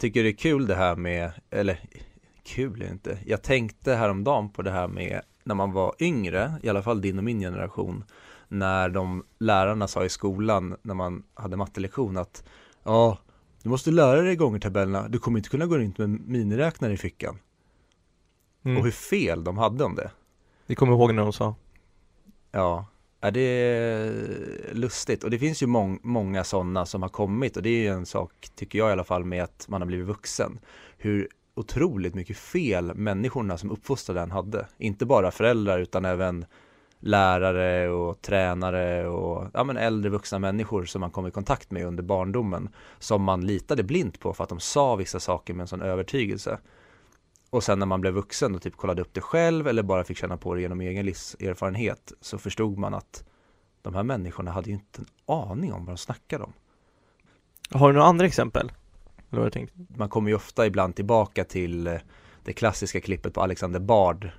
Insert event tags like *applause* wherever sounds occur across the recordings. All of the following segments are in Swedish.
Tycker det är kul det här med, eller kul är inte. Jag tänkte häromdagen på det här med när man var yngre, i alla fall din och min generation, när de lärarna sa i skolan när man hade mattelektion att ja, du måste lära dig gångertabellerna, du kommer inte kunna gå runt med miniräknare i fickan. Mm. Och hur fel de hade om det. Vi kommer ihåg när de sa. Ja, är det är lustigt och det finns ju mång, många sådana som har kommit och det är ju en sak, tycker jag i alla fall, med att man har blivit vuxen. Hur otroligt mycket fel människorna som uppfostrade den hade. Inte bara föräldrar utan även lärare och tränare och ja, men äldre vuxna människor som man kom i kontakt med under barndomen som man litade blint på för att de sa vissa saker med en sån övertygelse. Och sen när man blev vuxen och typ kollade upp det själv eller bara fick känna på det genom egen livserfarenhet så förstod man att de här människorna hade ju inte en aning om vad de snackade om. Har du några andra exempel? Man kommer ju ofta ibland tillbaka till eh, det klassiska klippet på Alexander Bard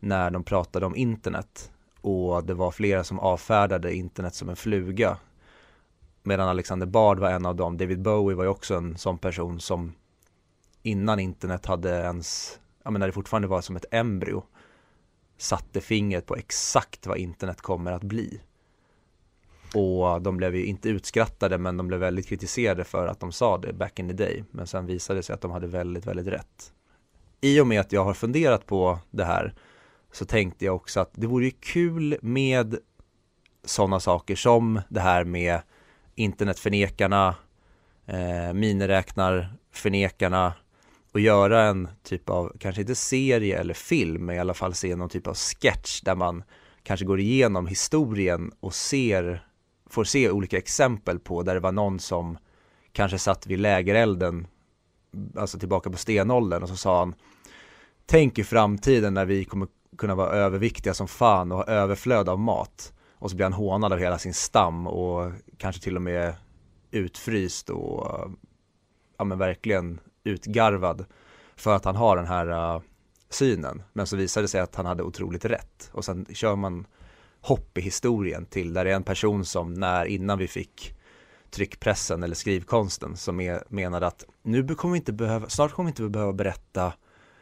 när de pratade om internet och det var flera som avfärdade internet som en fluga medan Alexander Bard var en av dem. David Bowie var ju också en sån person som innan internet hade ens, ja men när det fortfarande var som ett embryo satte fingret på exakt vad internet kommer att bli. Och de blev ju inte utskrattade men de blev väldigt kritiserade för att de sa det back in the day. Men sen visade det sig att de hade väldigt, väldigt rätt. I och med att jag har funderat på det här så tänkte jag också att det vore ju kul med sådana saker som det här med internetförnekarna, eh, miniräknarförnekarna och göra en typ av, kanske inte serie eller film, men i alla fall se någon typ av sketch där man kanske går igenom historien och ser, får se olika exempel på där det var någon som kanske satt vid lägerelden, alltså tillbaka på stenåldern och så sa han Tänk i framtiden när vi kommer kunna vara överviktiga som fan och ha överflöd av mat. Och så blir han hånad av hela sin stam och kanske till och med utfryst och ja men verkligen utgarvad för att han har den här uh, synen. Men så visade det sig att han hade otroligt rätt och sen kör man hopp i historien till där det är en person som när innan vi fick tryckpressen eller skrivkonsten som är, menade att nu kommer vi inte behöva, snart kommer vi inte behöva berätta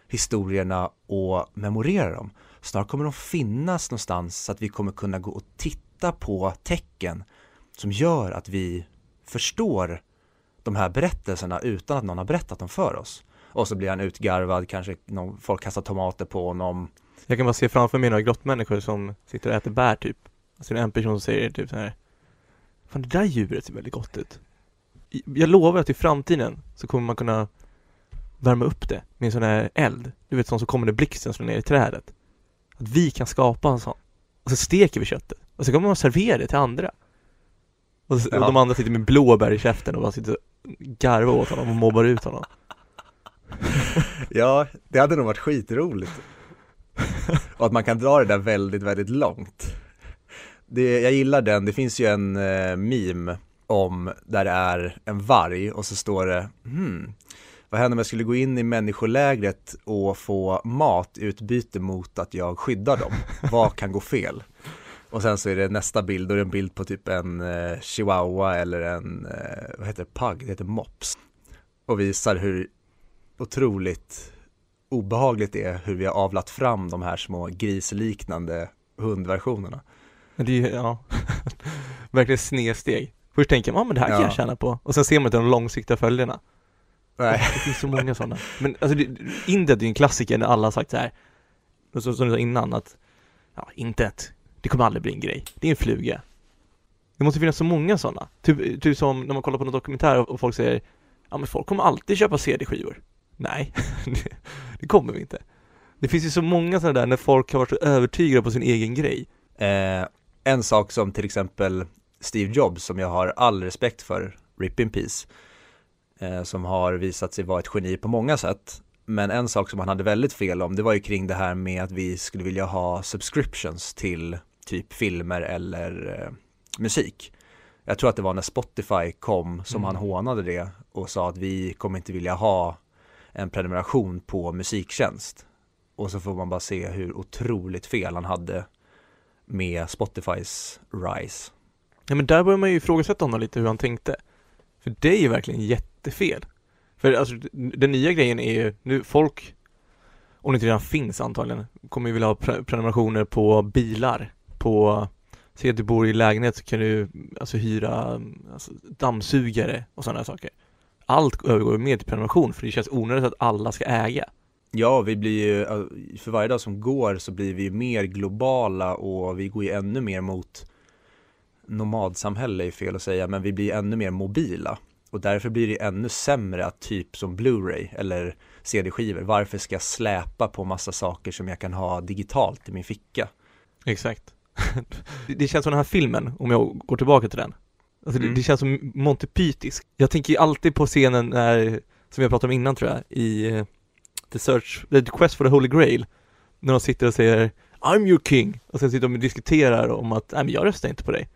historierna och memorera dem. Snart kommer de finnas någonstans så att vi kommer kunna gå och titta på tecken som gör att vi förstår de här berättelserna utan att någon har berättat dem för oss. Och så blir han utgarvad, kanske någon, folk kastar tomater på honom. Jag kan bara se framför mig några grottmänniskor som sitter och äter bär typ. Alltså det är en person som säger typ så här. Fan det där djuret ser väldigt gott ut. Jag lovar att i framtiden så kommer man kunna värma upp det med en sån här eld. Du vet sån som kommer när blixten slår ner i trädet. Att vi kan skapa en sån. Och så steker vi köttet. Och så kommer man servera det till andra. Och, så, Ja. och de andra sitter med blåbär i käften och bara sitter och garvar åt honom och mobbar ut honom. *laughs* Ja, det hade nog varit skitroligt. Och att man kan dra det där väldigt, väldigt långt. Det, jag gillar den, det finns ju en eh, meme om där det är en varg och så står det hmm, vad händer om jag skulle gå in i människolägret och få mat i utbyte mot att jag skyddar dem? Vad kan gå fel? Och sen så är det nästa bild, då är det en bild på typ en eh, chihuahua eller en, eh, vad heter det, pug, det heter mops. Och visar hur otroligt obehagligt det är hur vi har avlat fram de här små grisliknande hundversionerna. Men det är ju, ja, *laughs* verkligen snedsteg. Först tänker man, ja men det här kan Ja. jag tjäna på. Och sen ser man inte de långsiktiga följderna. Nej, *laughs* Det finns så många sådana. Men alltså, internet är ju en klassiker när alla har sagt så här. Som du sa innan att, ja, internet, det kommer aldrig bli en grej. Det är en fluga. Det måste finnas så många sådana. Typ, typ som när man kollar på någon dokumentär och, folk säger, ja men folk kommer alltid köpa CD-skivor. Nej, *laughs* det, det kommer vi inte. Det finns ju så många sådana där när folk har varit så övertygade på sin egen grej. eh, en sak som till exempel Steve Jobs som jag har all respekt för, Rip in Peace, eh, som har visat sig vara ett geni på många sätt. Men en sak som han hade väldigt fel om, det var ju kring det här med att vi skulle vilja ha subscriptions till typ filmer eller eh, musik. Jag tror att det var när Spotify kom som Mm. han hånade det och sa att vi kommer inte vilja ha en prenumeration på musiktjänst. Och så får man bara se hur otroligt fel han hade med Spotifys rise. Ja men där börjar man ju ifrågasätta honom lite hur han tänkte. För det är ju verkligen jättefel. För alltså, den nya grejen är ju, nu folk, om det inte redan finns antagligen, kommer ju vilja ha pre prenumerationer på bilar, på, säg att du bor i lägenhet så kan du alltså hyra alltså, dammsugare och sådana saker. Allt övergår mer till prenumeration för det känns onödigt att alla ska äga. Ja, vi blir ju, äh, för varje dag som går så blir vi ju mer globala och vi går ju ännu mer mot nomadsamhälle är fel att säga, men vi blir ännu mer mobila. Och därför blir det ännu sämre att typ som Blu-ray eller CD-skivor, varför ska jag släpa på massa saker som jag kan ha digitalt i min ficka? Exakt. *laughs* det känns som den här filmen, om jag går tillbaka till den. Alltså mm. det, det, känns som Monty Pythis. Jag tänker ju alltid på scenen när, som jag pratade om innan tror jag, i uh, The Search, The Quest for the Holy Grail. När de sitter och säger I'm your king och sen sitter de och diskuterar om att, nej men jag röstar inte på dig.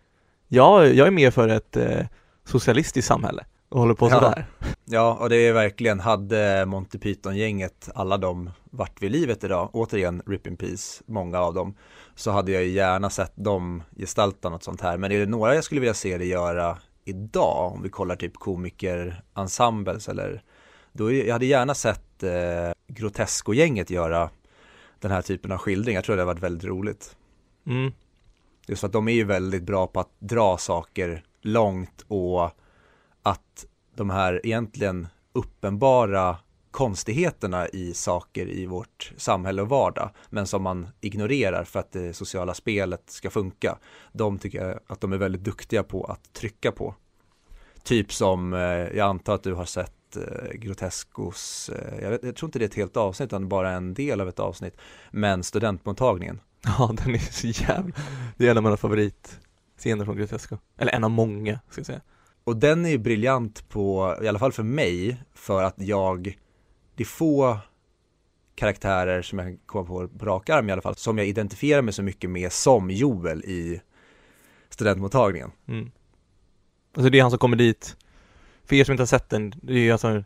Jag, jag är mer för ett uh, socialistiskt samhälle och håller på sådär. Ja, och det är verkligen, hade Monty Python-gänget alla de varit vid livet idag, återigen Rip in Peace, många av dem, så hade jag gärna sett dem gestalta något sånt här. Men är det några jag skulle vilja se det göra idag, om vi kollar typ komiker-ensembles eller då jag hade gärna sett eh, Grotesco-gänget göra den här typen av skildring. Jag tror det hade varit väldigt roligt. Mm. Just för att de är ju väldigt bra på att dra saker långt och att de här egentligen uppenbara konstigheterna i saker i vårt samhälle och vardag, men som man ignorerar för att det sociala spelet ska funka. De tycker jag att de är väldigt duktiga på att trycka på. Typ som, eh, jag antar att du har sett eh, Groteskos, eh, jag, vet, jag tror inte det är ett helt avsnitt utan bara en del av ett avsnitt, men studentmottagningen. *laughs* Ja, den är så jävla, det är en av mina favoritscener från Grotesco. Eller en av många, ska jag säga. Och den är ju briljant på, i alla fall för mig, för att jag, det är få karaktärer som jag kommer på på rak arm i alla fall, som jag identifierar mig så mycket med som Joel i studentmottagningen. Mm. Alltså det är han som kommer dit, för er som inte har sett den, det är ju alltså,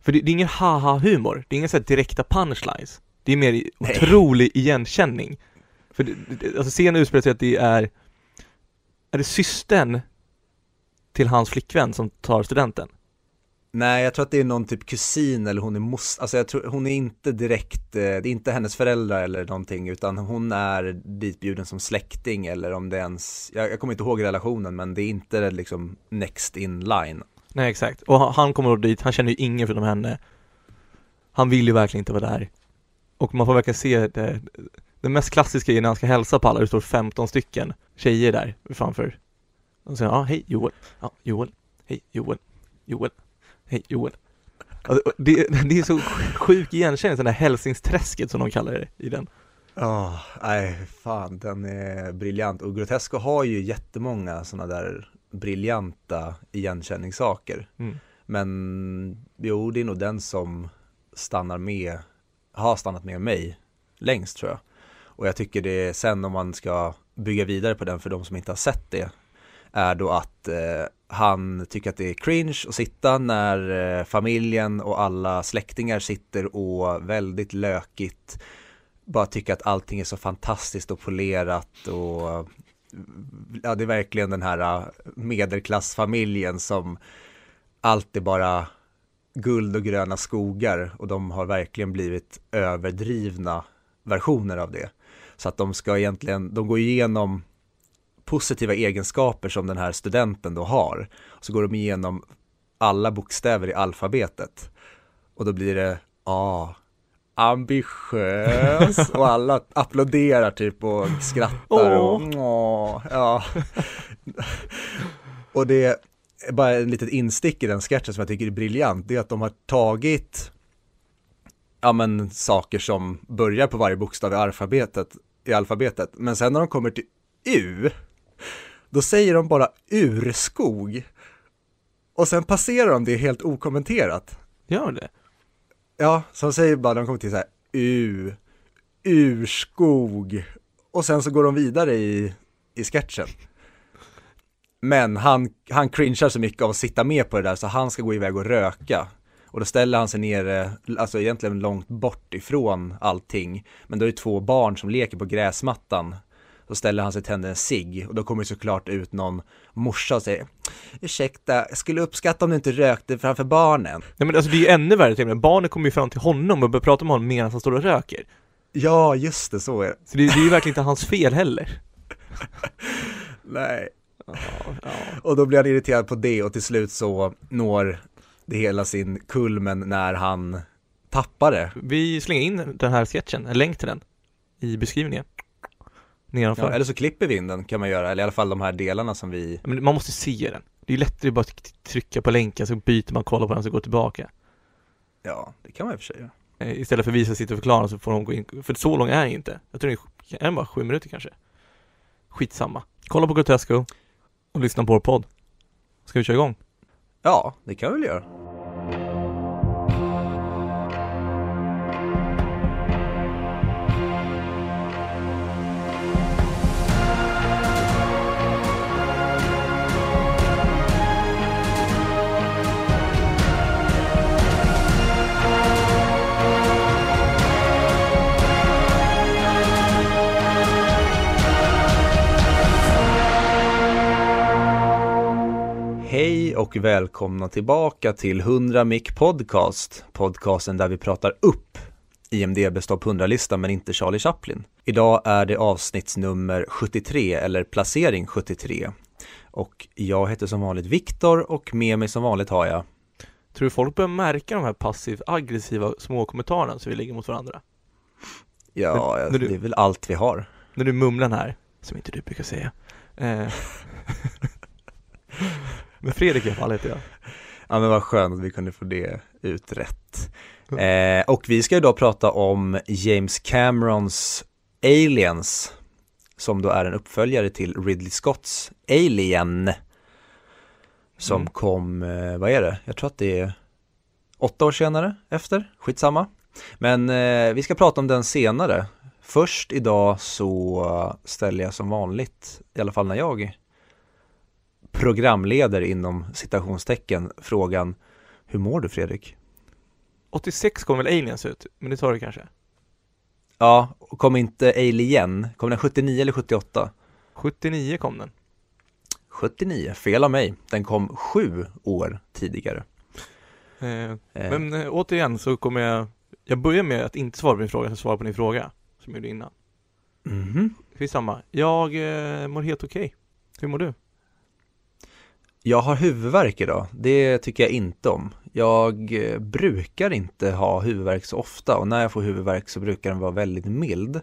för det, det är ingen haha-humor, det är inga så direkta punchlines. Det är mer Nej. otrolig igenkänning. För det, alltså scenen utspelar sig att det är, är det systern till hans flickvän som tar studenten? Nej, jag tror att det är någon typ kusin eller hon är mos, alltså jag tror, hon är inte direkt, eh, det är inte hennes föräldrar eller någonting, utan hon är ditbjuden som släkting eller om det ens, jag, jag kommer inte ihåg relationen, men det är inte liksom next in line. Nej, exakt. Och han kommer då dit, han känner ju ingen förutom henne. Han vill ju verkligen inte vara där. Och man får verkligen se det, det mest klassiska är när han ska hälsa på alla, det står 15 stycken tjejer där framför och sen, ja, hej Joel. Ja, Joel. Hej Joel. Joel. Hej Joel. Alltså, det, *laughs* det är så sjuk igenkänning, den där hälsingsträsket som de kallar det i den. Ja, oh, nej fan den är briljant och Grotesco har ju jättemånga sådana där briljanta igenkänningssaker. Mm. Men jo, det är nog den som stannar med, har stannat med mig längst tror jag. Och jag tycker det är sen om man ska bygga vidare på den för de som inte har sett det är då att eh, han tycker att det är cringe att sitta när eh, familjen och alla släktingar sitter och väldigt lökigt bara tycker att allting är så fantastiskt och polerat och ja, det är verkligen den här eh, medelklassfamiljen som allt är bara guld och gröna skogar och de har verkligen blivit överdrivna versioner av det. Så att de ska egentligen, de går igenom positiva egenskaper som den här studenten då har. Så går de igenom alla bokstäver i alfabetet. Och då blir det A, ambitiös *laughs* och alla applåderar typ och skrattar och åh, ja. och det är bara en litet instick i den sketchen som jag tycker är briljant, det är att de har tagit ja men saker som börjar på varje bokstav i alfabetet, i alfabetet, men sen när de kommer till U då säger de bara urskog. Och sen passerar de det helt okommenterat. Gör det? Ja, så de säger bara, de kommer till så här, u, urskog. Och sen så går de vidare i, i sketchen. Men han, han cringear så mycket av att sitta med på det där så han ska gå iväg och röka. Och då ställer han sig ner, alltså egentligen långt bort ifrån allting. Men då är det två barn som leker på gräsmattan Så ställer han sig och tänder en cigg och då kommer det såklart ut någon morsa och säger Ursäkta, jag skulle uppskatta om du inte rökte framför barnen. Nej men alltså det är ju ännu värre till. Barnet kommer ju fram till honom och börjar prata med honom medan han står och röker. Ja, just det, så är det. Så det, det är ju verkligen inte hans fel heller. *laughs* Nej. Ja, ja. Och då blir han irriterad på det och till slut så når det hela sin kulmen när han tappar det. Vi slänger in den här sketchen, en länk till den, i beskrivningen. Nedanför. Ja, eller så klipper vi in den kan man göra, eller i alla fall de här delarna som vi Men man måste se den. Det är ju lättare bara att trycka på länken så byter man, kollar på den så går tillbaka. Ja, det kan man i och för sig göra. Eh, Istället för att vi ska sitta och förklara så får de gå in, för så lång är den inte. Jag tror det är, är den bara sju minuter kanske. Skitsamma. Kolla på Grotesco och lyssna på vår podd. Ska vi köra igång? Ja, det kan vi väl göra. Hej och välkomna tillbaka till 100 Mic Podcast, podcasten där vi pratar upp IMDBs topp 100-lista men inte Charlie Chaplin. Idag är det avsnittsnummer 73 eller placering 73 och jag heter som vanligt Viktor och med mig som vanligt har jag Tror du folk börjar märka de här passivt aggressiva små kommentarerna som vi lägger mot varandra? Ja, Men- när du- det är väl allt vi har. När du mumlar här, som inte du brukar säga. Eh. *laughs* Men Fredrik i alla fall heter jag. *laughs* Ja men vad skönt att vi kunde få det utrett. Eh, och vi ska idag prata om James Camerons Aliens, som då är en uppföljare till Ridley Scotts Alien, som Mm. kom, eh, vad är det? Jag tror att det är åtta år senare efter, skitsamma. Men eh, vi ska prata om den senare. Först idag så ställer jag som vanligt, i alla fall när jag programleder inom citationstecken frågan Hur mår du Fredrik? 86 kom väl Aliens ut, men det tar du kanske? Ja, och kom inte Alien, kom den 79 eller 78? 79 kom den. 79, fel av mig, den kom sju år tidigare. Eh, Eh, Men eh, återigen så kommer jag, jag börjar med att inte svara på din fråga, så svara på din fråga, som jag gjorde innan. mhm. Skitsamma. Jag eh, mår helt okej. Hur mår du? Jag har huvudvärk idag, det tycker jag inte om. Jag eh, brukar inte ha huvudvärk så ofta och när jag får huvudvärk så brukar den vara väldigt mild.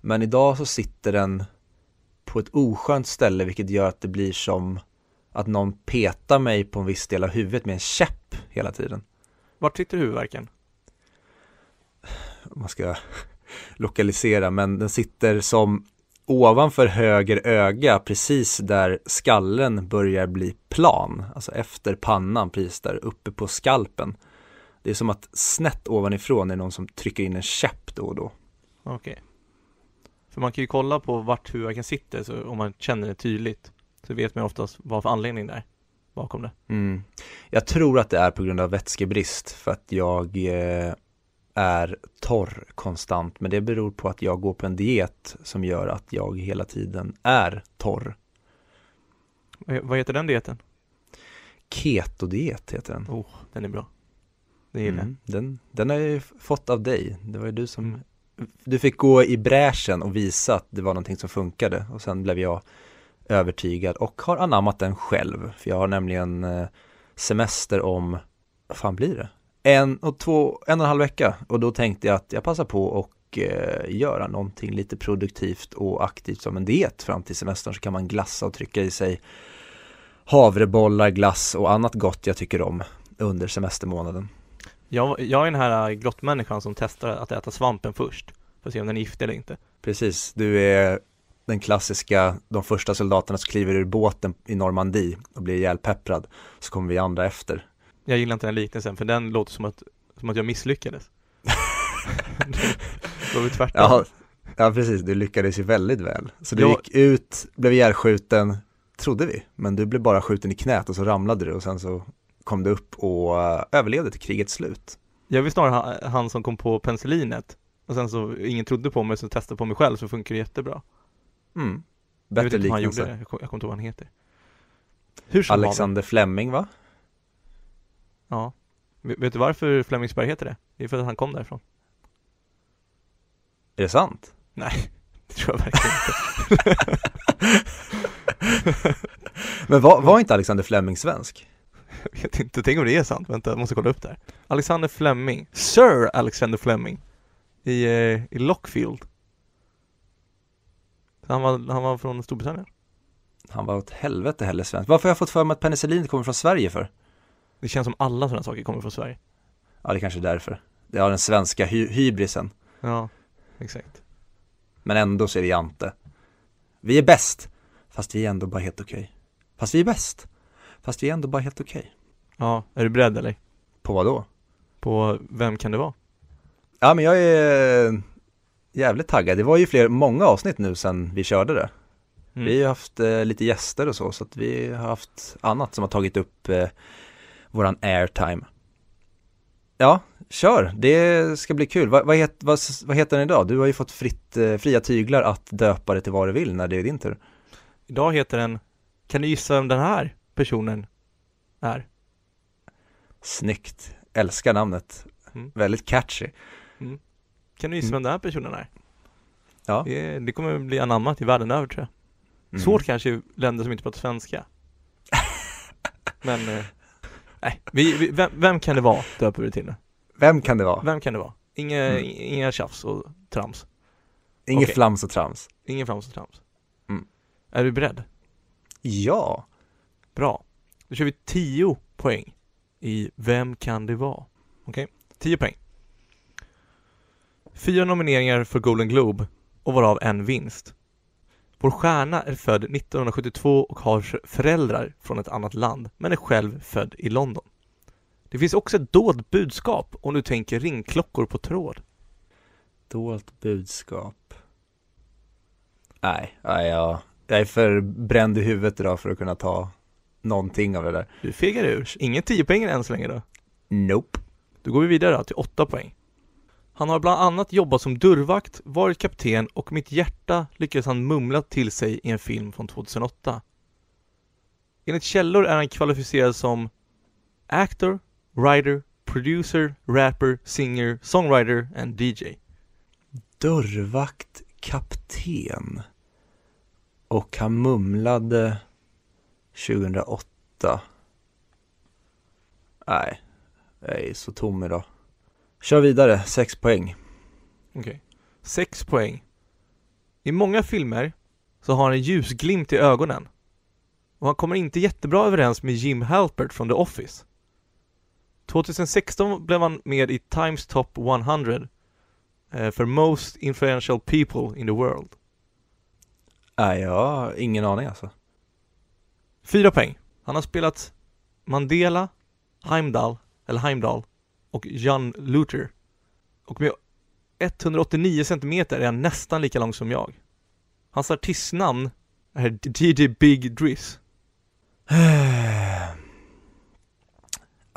Men idag så sitter den på ett oskönt ställe vilket gör att det blir som att någon petar mig på en viss del av huvudet med en käpp hela tiden. Vart sitter huvudvärken? Man ska *laughs* lokalisera, men den sitter som ovanför höger öga precis där skallen börjar bli plan, alltså efter pannan precis där uppe på skalpen. Det är som att snett ovanifrån är någon som trycker in en käpp då och då. Okej. För man kan ju kolla på vart huvudvärken sitter, så om man känner det tydligt, så vet man oftast vad för anledning det är bakom det. Mm. Jag tror att det är på grund av vätskebrist för att jag eh, är torr konstant, men det beror på att jag går på en diet som gör att jag hela tiden är torr. Eh, Vad heter den dieten? Ketodiet heter den. Oh, den är bra. Det gillar. Mm, den, den har jag ju fått av dig. Det var ju du som, Mm. du fick gå i bräschen och visa att det var någonting som funkade och sen blev jag övertygad och har anammat den själv. För jag har nämligen eh, semester om, vad fan blir det? En och två, en och en halv vecka och då tänkte jag att jag passar på och eh, göra någonting lite produktivt och aktivt som en diet fram till semestern så kan man glassa och trycka i sig havrebollar, glass och annat gott jag tycker om under semestermånaden. Jag, jag är den här äh, grottmänniskan som testar att äta svampen först, för att se om den är giftig eller inte. Precis, du är den klassiska, de första soldaterna som kliver ur båten i Normandie och blir ihjälpepprad, så kommer vi andra efter. Jag gillar inte den liknelsen, för den låter som att, som att jag misslyckades. det var väl tvärtom. Ja, ja precis, du lyckades ju väldigt väl. Så du Ja. gick ut, blev ihjälskjuten, trodde vi, men du blev bara skjuten i knät och så ramlade du och sen så kom du upp och eh, överlevde till krigets slut. Jag vill snarare ha, han som kom på penicillinet och sen så ingen trodde på mig så testade på mig själv så funkar det jättebra. Mm. Jag vet Bättre inte hur han gjorde liknelse. det, jag kommer jag kommer inte ihåg vad han heter Hur som. Alexander Fleming va? Ja Vet du varför Flemingsberg heter det? Det är för att han kom därifrån Är det sant? Nej, *laughs* det tror jag verkligen inte *laughs* Men var, var inte Alexander Fleming svensk? Jag vet inte, tänk om det är sant, vänta jag måste kolla upp det här Alexander Fleming, Sir Alexander Fleming I, eh, i Lockfield han var, han var från Storbritannien Han var åt helvete heller svensk. Varför har jag fått för mig att penicillin kommer från Sverige för? Det känns som alla sådana saker kommer från Sverige Ja, det är kanske är därför. Det har den svenska hy- hybrisen. Ja, exakt Men ändå så är vi Jante. Vi är bäst, fast vi är ändå bara helt okej. Fast vi är bäst, fast vi är ändå bara helt okej. Ja, är du beredd eller? På vad då? På vem kan det vara? Ja, men jag är jävligt taggad. Det var ju fler, många avsnitt nu sedan vi körde det. Mm. Vi har haft eh, lite gäster och så, så att vi har haft annat som har tagit upp eh, våran airtime. Ja, kör. Det ska bli kul. Vad, vad, het, vad, vad heter den idag? Du har ju fått fritt, eh, fria tyglar att döpa det till vad du vill när det är din tur. Idag heter den Kan du gissa vem den här personen är? Snyggt. Älskar namnet. Mm. Väldigt catchy. Kan du gissa Mm. vem den här personen är? Ja. Det, det kommer bli anammat i världen över tror jag Mm. Svårt kanske i länder som inte pratar svenska *laughs* Men, eh, nej, vi, vi, vem, vem kan det vara, döper vi till nu? Vem kan det vara? Vem kan det vara? Inga, Mm. inga tjafs och trams Inget Okej. flams och trams. Ingen flams och trams Mm. Är du beredd? Ja. Bra Då kör vi 10 poäng i Vem kan det vara? Okej, 10 poäng Fyra nomineringar för Golden Globe och varav en vinst Vår stjärna är född 1972 och har föräldrar från ett annat land, men är själv född i London. Det finns också ett dolt budskap om du tänker ringklockor på tråd. Dolt budskap. Nej, nej jag, jag är för bränd i huvudet idag för att kunna ta någonting av det där. Du fegar ur. Ingen 10 poäng än så länge då. Nope. Då går vi vidare då till 8 poäng. Han har bland annat jobbat som dörrvakt, varit kapten och mitt hjärta lyckades han mumla till sig i en film från 2008. Enligt källor är han kvalificerad som actor, writer, producer, rapper, singer, songwriter and DJ. Dörrvakt, kapten. Och han mumlade 2008. Nej, jag är så tom idag. Kör vidare, sex poäng. Okej. 6 poäng. I många filmer så har han en ljusglimt i ögonen. Och han kommer inte jättebra överens med Jim Halpert från The Office. 2016 blev han med i Times Top 100 eh, för Most Influential People in the World. Nej, jag har ingen aning alltså. 4 poäng. Han har spelat Mandela, Heimdall, eller Heimdall och John Luther. Och med 189 centimeter är han nästan lika lång som jag. Hans artistnamn är DJ Big Driss. *sighs*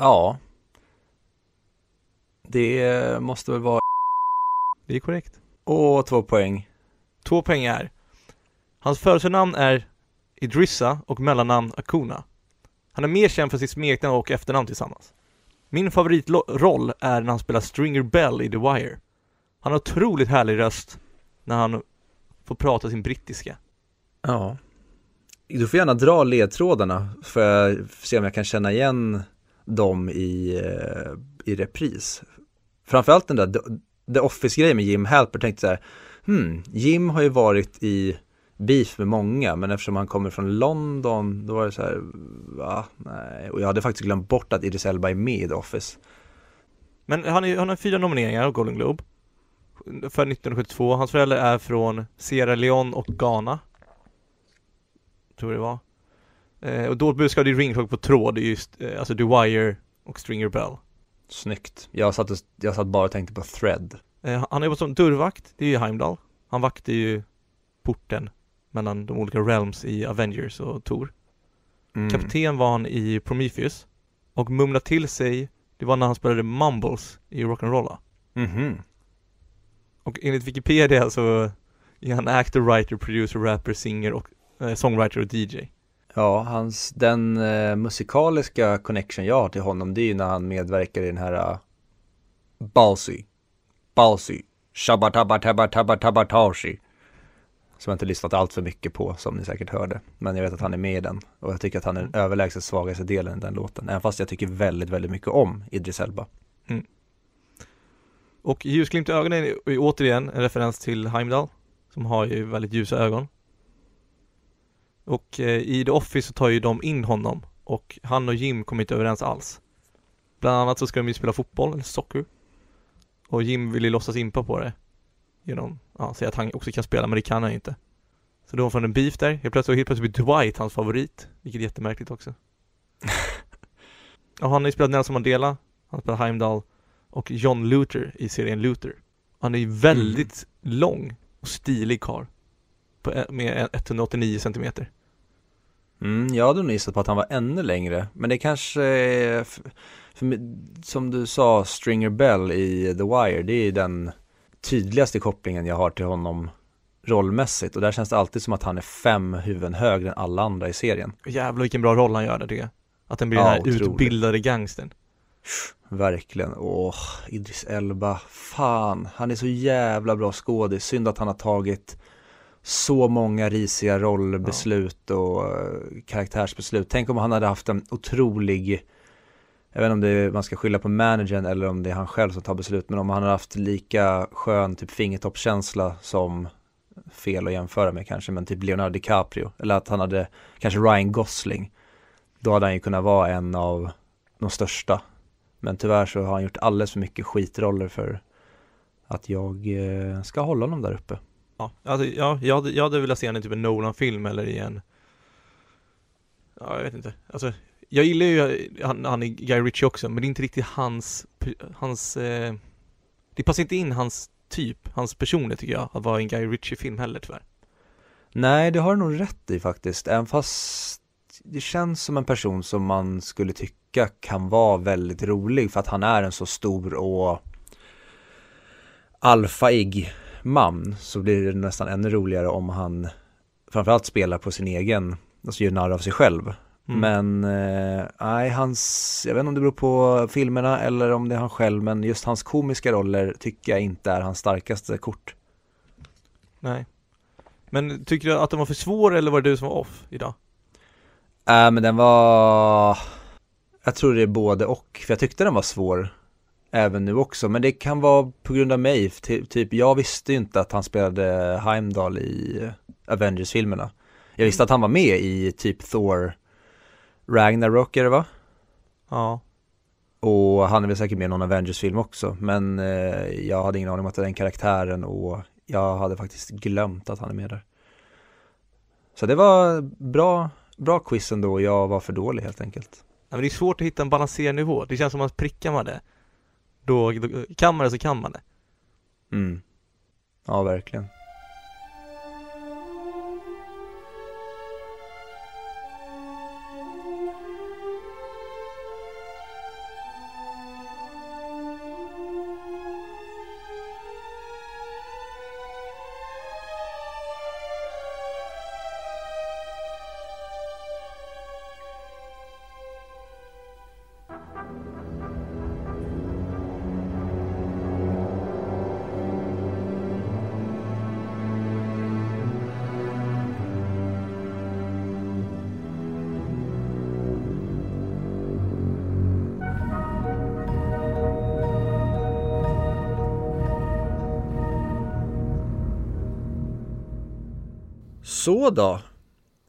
Ja. Det måste väl vara... Det är korrekt. Åh, två poäng. Två poäng är Hans födelsenamn är Idrissa och mellannamn Akuna. Han är mer känd för sitt smeknamn och efternamn tillsammans. Min favoritroll är när han spelar Stringer Bell i The Wire. Han har otroligt härlig röst när han får prata sin brittiska. Ja. Du får gärna dra ledtrådarna för att se om jag kan känna igen dem i, eh, i repris. Framförallt den där The- The Office-grejen med Jim Halper tänkte så här, hmm, Jim har ju varit i beef med många, men eftersom han kommer från London, då var det så här, va, nej, och jag hade faktiskt glömt bort att Idris Elba är med i The Office. Men han, är, han har fyra nomineringar av Golden Globe för 1972. Hans föräldrar är från Sierra Leone och Ghana. Tror det var. Eh, och Dolt budskap är ringklock på tråd, just eh, alltså The Wire och Stringer Bell. Snyggt. Jag satt, och, jag satt bara och tänkte på Thread. Eh, han har jobbat som dörrvakt, det är ju Heimdall. Han vaktar ju porten mellan de olika realms i Avengers och Thor. Mm. Kapten var han i Prometheus. Och mumla till sig, det var när han spelade Mumbles i Rock'n'Rolla. Mhm. Och enligt Wikipedia så är han actor, writer, producer, rapper, singer och eh, songwriter och DJ. Ja, hans, den eh, musikaliska connection jag har till honom det är ju när han medverkar i den här uh, Balsi, Balsi, Shabatabatabatabatashi Som jag inte lyssnat allt för mycket på som ni säkert hörde. Men jag vet att han är med i den. Och jag tycker att han är den överlägset svagaste delen i den låten. Även fast jag tycker väldigt, väldigt mycket om Idris Elba. Och ljusglimt i ögonen är återigen en referens till Heimdall Som har ju väldigt ljusa ögon. Och eh, i The Office så tar ju de in honom Och han och Jim kommer inte överens alls. Bland annat så ska de ju spela fotboll, eller soccer. Och Jim vill ju låtsas impa på det Genom, ja, säga att han också kan spela men det kan han ju inte Så då får han en beef där, helt plötsligt, helt plötsligt blir Dwight hans favorit Vilket är jättemärkligt också *laughs* Och han har ju spelat Nelson Mandela Han spelar Heimdall och John Luther i serien Luther. Han är ju väldigt lång och stilig karl. Med 189 centimeter. Mm, jag hade nog gissat på att han var ännu längre, men det kanske är, för, som du sa, Stringer Bell i The Wire, det är ju den tydligaste kopplingen jag har till honom rollmässigt och där känns det alltid som att han är fem huvuden högre än alla andra i serien. Jävlar vilken bra roll han gör där tycker jag. Att den blir Ja, den här otroligt. utbildade gangstern. Verkligen, åh, Idris Elba, fan, han är så jävla bra skådis, synd att han har tagit så många risiga rollbeslut och eh, karaktärsbeslut. Tänk om han hade haft en otrolig, jag vet inte om det är, man ska skylla på managern eller om det är han själv som tar beslut, men om han har haft lika skön typ fingertoppskänsla som fel att jämföra med kanske, men typ Leonardo DiCaprio, eller att han hade kanske Ryan Gosling, då hade han ju kunnat vara en av de största men tyvärr så har han gjort alldeles för mycket skitroller för att jag eh, ska hålla honom där uppe. Ja, alltså, ja jag, hade, jag hade velat se honom i typ en Nolan-film eller i en Ja, jag vet inte. Alltså, jag gillar ju han, han är Guy Ritchie också, men det är inte riktigt hans, hans eh, Det passar inte in hans typ, hans personlighet tycker jag, att vara en Guy Ritchie-film heller tyvärr. Nej, det har du nog rätt i faktiskt, även fast det känns som en person som man skulle tycka kan vara väldigt rolig för att han är en så stor och alfaig man så blir det nästan ännu roligare om han framförallt spelar på sin egen, alltså gör narr av sig själv. Mm. Men eh, nej, hans, jag vet inte om det beror på filmerna eller om det är han själv, men just hans komiska roller tycker jag inte är hans starkaste kort. Nej. Men tycker du att den var för svår eller var det du som var off idag? Äh, men den var, jag tror det är både och, för jag tyckte den var svår även nu också, men det kan vara på grund av mig, Ty- typ jag visste ju inte att han spelade Heimdall i Avengers-filmerna. Jag visste att han var med i typ Thor Ragnarok är det va? Ja. Och han är väl säkert med i någon Avengers-film också, men eh, jag hade ingen aning om att det är den karaktären och jag hade faktiskt glömt att han är med där. Så det var bra, bra quiz ändå och jag var för dålig helt enkelt. Ja, men det är svårt att hitta en balanserad nivå. Det känns som att prickar man det, då, då kan man det så kan man det. Mm. Ja, verkligen. Så då.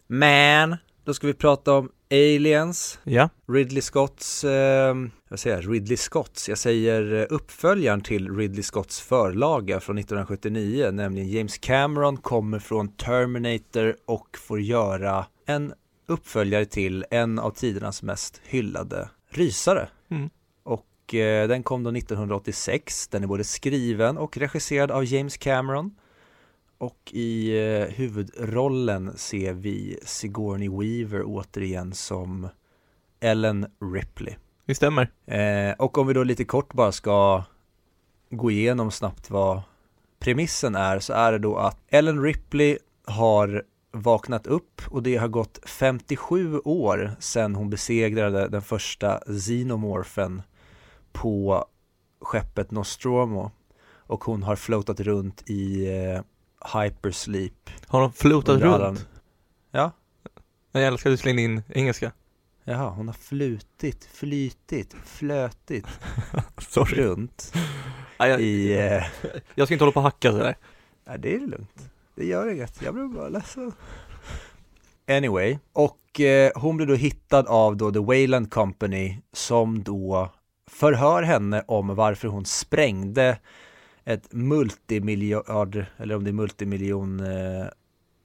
Man, då ska vi prata om Aliens, Ja. Ridley Scotts, eh, vad säger jag, Ridley Scotts, jag säger eh, uppföljaren till Ridley Scotts förlaga från 1979, nämligen James Cameron kommer från Terminator och får göra en uppföljare till en av tidernas mest hyllade rysare. Mm. Och eh, den kom då 1986, den är både skriven och regisserad av James Cameron. Och i eh, huvudrollen ser vi Sigourney Weaver återigen som Ellen Ripley. Det stämmer. Eh, och om vi då lite kort bara ska gå igenom snabbt vad premissen är så är det då att Ellen Ripley har vaknat upp och det har gått 57 år sedan hon besegrade den första xenomorfen på skeppet Nostromo och hon har floatat runt i eh, hypersleep. Har de floatat under alla- runt? Ja, Jag älskar att du slängde in engelska. jaha, hon har flutit, flytit, flötit *laughs* Sorry. runt Ja, jag, i *laughs* eh, jag ska inte hålla på och hacka sådär. Nej, det är lugnt. Det gör inget. Jag blir bara ledsen. Anyway, och eh, hon blir då hittad av då The Wayland Company som då förhör henne om varför hon sprängde ett multimiljard, eller om det är multimiljon eh,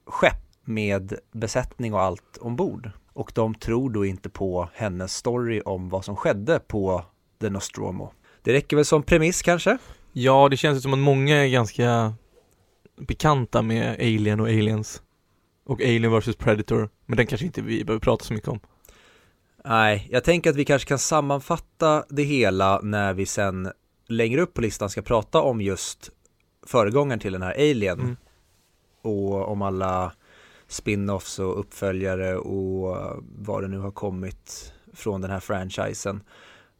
skepp med besättning och allt ombord. Och de tror då inte på hennes story om vad som skedde på The Nostromo. Det räcker väl som premiss kanske? Ja, det känns som att många är ganska bekanta med Alien och Aliens. Och Alien vs Predator. Men den kanske inte vi behöver prata så mycket om. Nej, jag tänker att vi kanske kan sammanfatta det hela när vi sen längre upp på listan ska prata om just föregångaren till den här Alien Mm. och om alla spin-offs och uppföljare och vad det nu har kommit från den här franchisen.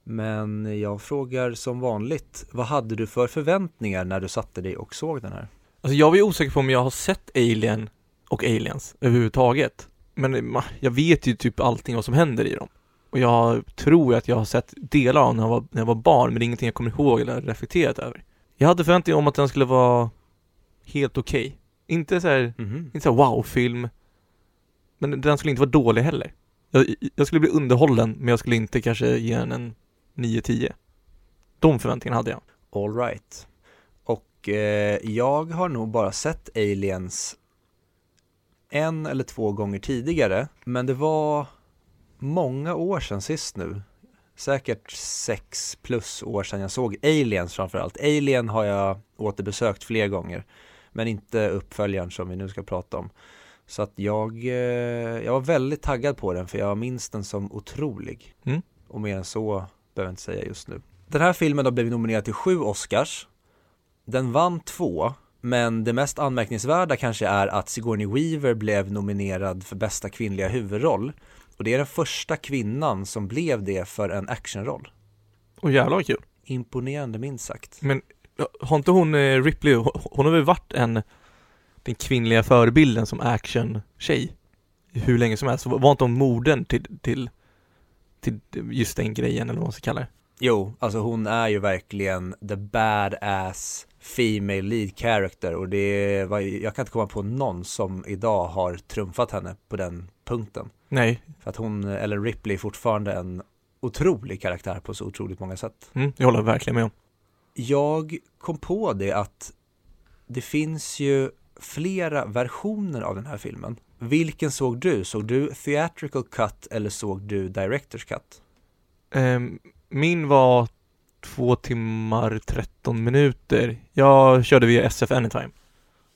Men jag frågar som vanligt, vad hade du för förväntningar när du satte dig och såg den här? Alltså jag var ju osäker på om jag har sett Alien och Aliens överhuvudtaget. Men jag vet ju typ allting vad som händer i dem. Och jag tror att jag har sett delar av när jag var, när jag var barn, men det är ingenting jag kommer ihåg eller reflekterat över. Jag hade förväntningar om att den skulle vara helt okej. Inte så här, Mhm. inte så här wow-film. Men den skulle inte vara dålig heller. Jag, jag skulle bli underhållen, men jag skulle inte kanske ge den en 9-10. De förväntningarna hade jag. All right. Och eh, jag har nog bara sett Aliens en eller två gånger tidigare, men det var många år sedan sist nu. Säkert sex plus år sedan jag såg Aliens framförallt. Alien har jag återbesökt fler gånger, men inte uppföljaren som vi nu ska prata om. Så att jag, eh, jag var väldigt taggad på den för jag minns den som otrolig. Mm. Och mer än så behöver jag inte säga just nu. Den här filmen har blivit nominerad till sju Oscars. Den vann två, men det mest anmärkningsvärda kanske är att Sigourney Weaver blev nominerad för bästa kvinnliga huvudroll. Och det är den första kvinnan som blev det för en actionroll. Och jävlar vad kul. Imponerande minst sagt. Men har inte hon, eh, Ripley, hon, har väl varit en, den kvinnliga förebilden som action-tjej hur länge som helst. Var inte hon modern till, till, till just den grejen eller vad man ska kalla det? Jo, alltså hon är ju verkligen the badass female lead character och det var, jag kan inte komma på någon som idag har trumfat henne på den punkten. Nej, För att hon, eller Ripley, är fortfarande en otrolig karaktär på så otroligt många sätt. mm, jag håller verkligen med om. Jag kom på det att det finns ju flera versioner av den här filmen. Vilken såg du? Såg du theatrical cut eller såg du director's cut? Ehm, min var två timmar 13 minuter. Jag körde via SF Anytime.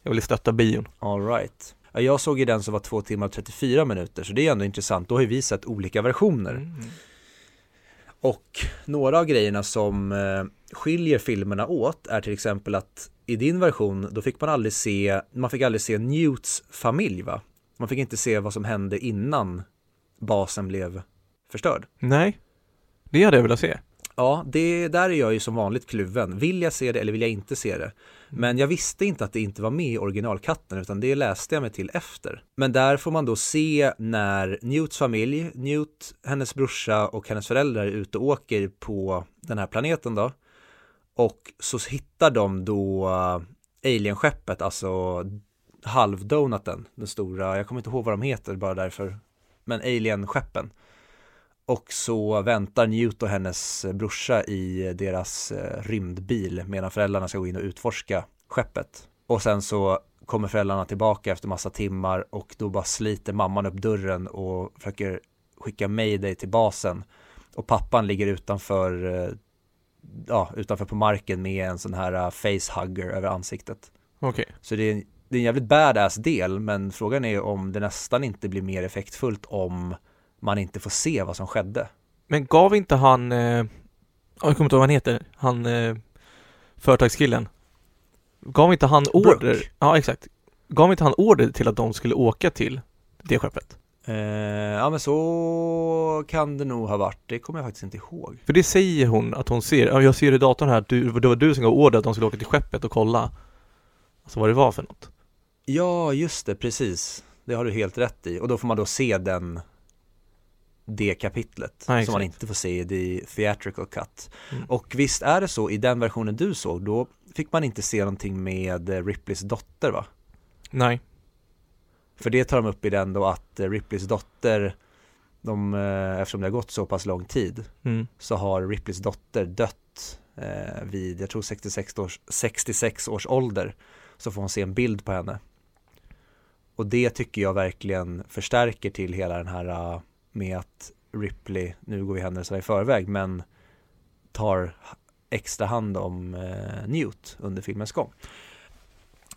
Jag ville stötta bion. All right. Ja, jag såg ju den som var två timmar och 34 minuter, så det är ändå intressant. Då har ju vi sett olika versioner. Mm. Och några av grejerna som eh, skiljer filmerna åt är till exempel att i din version, då fick man aldrig se, man fick aldrig se Newts familj va? Man fick inte se vad som hände innan basen blev förstörd. Nej, det hade jag velat se. Ja, det där är jag ju som vanligt kluven. Vill jag se det eller vill jag inte se det? Men jag visste inte att det inte var med i originalkatten utan det läste jag mig till efter. Men där får man då se när Newts familj, Newt, hennes brorsa och hennes föräldrar är ute och åker på den här planeten då. Och så hittar de då uh, alienskeppet, alltså halvdonaten, den stora, jag kommer inte ihåg vad de heter bara därför, men alienskeppen. Och så väntar Newt och hennes brorsa i deras eh, rymdbil medan föräldrarna ska gå in och utforska skeppet. Och sen så kommer föräldrarna tillbaka efter massa timmar och då bara sliter mamman upp dörren och försöker skicka mayday till basen. Och pappan ligger utanför, eh, ja, utanför på marken med en sån här eh, facehugger över ansiktet. Okej. Så det är, en, det är en jävligt badass del, men frågan är om det nästan inte blir mer effektfullt om man inte får se vad som skedde. Men gav inte han, eh, ja, jag kommer inte ihåg vad han heter, han eh, företagskillen. gav inte han order? Brooke. Ja, exakt. Gav inte han order till att de skulle åka till det skeppet? Eh, ja men så kan det nog ha varit, det kommer jag faktiskt inte ihåg. För det säger hon att hon ser, ja jag ser i datorn här att du, det var du som gav order att de skulle åka till skeppet och kolla Alltså vad det var för något Ja, just det, precis. Det har du helt rätt i. Och då får man då se den det kapitlet Ja, som man inte får se i the theatrical cut. Mm. Och visst är det så, i den versionen du såg, då fick man inte se någonting med eh, Ripleys dotter va? Nej, För det tar de upp i den då att eh, Ripleys dotter, de, eh, eftersom det har gått så pass lång tid, mm. så har Ripleys dotter dött eh, vid, jag tror 66 års, 66 års ålder. Så får hon se en bild på henne. Och det tycker jag verkligen förstärker till hela den här med att Ripley, nu går vi händelserna i förväg, men tar extra hand om eh, Newt under filmens gång.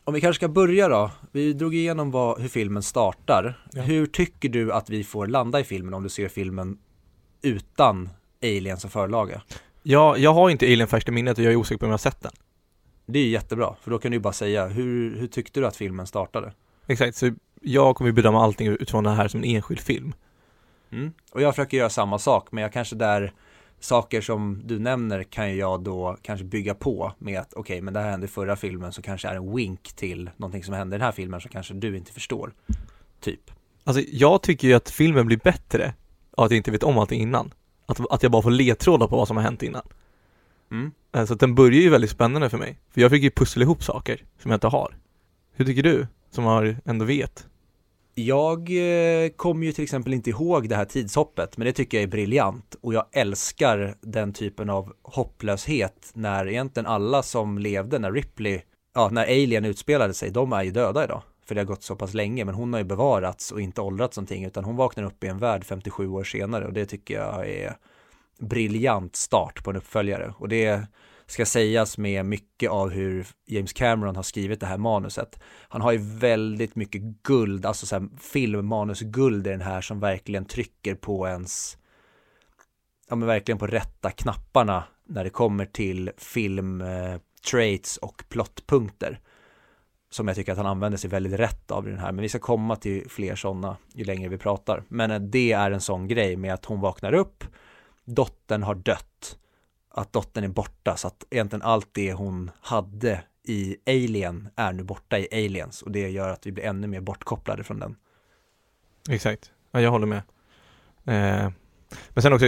Om vi kanske ska börja då, vi drog igenom vad, hur filmen startar. Ja. Hur tycker du att vi får landa i filmen om du ser filmen utan Alien som förlaga? jag, jag har inte Alien färskt i minnet och jag är osäker på om jag har sett den Det är jättebra, för då kan du ju bara säga, hur, hur tyckte du att filmen startade? Exakt, så jag kommer ju bedöma allting utifrån det här som en enskild film Mm. Och jag försöker göra samma sak, men jag kanske där saker som du nämner kan jag då kanske bygga på med att okej, men det här hände i förra filmen så kanske är en wink till någonting som hände i den här filmen som kanske du inte förstår. Typ. Alltså jag tycker ju att filmen blir bättre av att jag inte vet om allting innan Att, att jag bara får ledtrådar på vad som har hänt innan Mm. Eh, Så att den börjar ju väldigt spännande för mig För jag fick ju pussla ihop saker som jag inte har Hur tycker du? Som har, ändå vet? Jag eh, kommer ju till exempel inte ihåg det här tidshoppet, men det tycker jag är briljant och jag älskar den typen av hopplöshet när egentligen alla som levde när Ripley, ja, när Alien utspelade sig, de är ju döda idag. För det har gått så pass länge, men hon har ju bevarats och inte åldrats någonting, utan hon vaknar upp i en värld 57 år senare och det tycker jag är briljant start på en uppföljare och det ska sägas med mycket av hur James Cameron har skrivit det här manuset. Han har ju väldigt mycket guld, alltså så här filmmanusguld i den här som verkligen trycker på ens, ja men verkligen på rätta knapparna när det kommer till film, eh, traits och plottpunkter. Som jag tycker att han använder sig väldigt rätt av i den här, men vi ska komma till fler sådana ju längre vi pratar. Men eh, det är en sån grej med att hon vaknar upp, dottern har dött, att dottern är borta, så att egentligen allt det hon hade i Alien är nu borta i Aliens och det gör att vi blir ännu mer bortkopplade från den. Exakt, ja, jag håller med. Eh, Men sen också,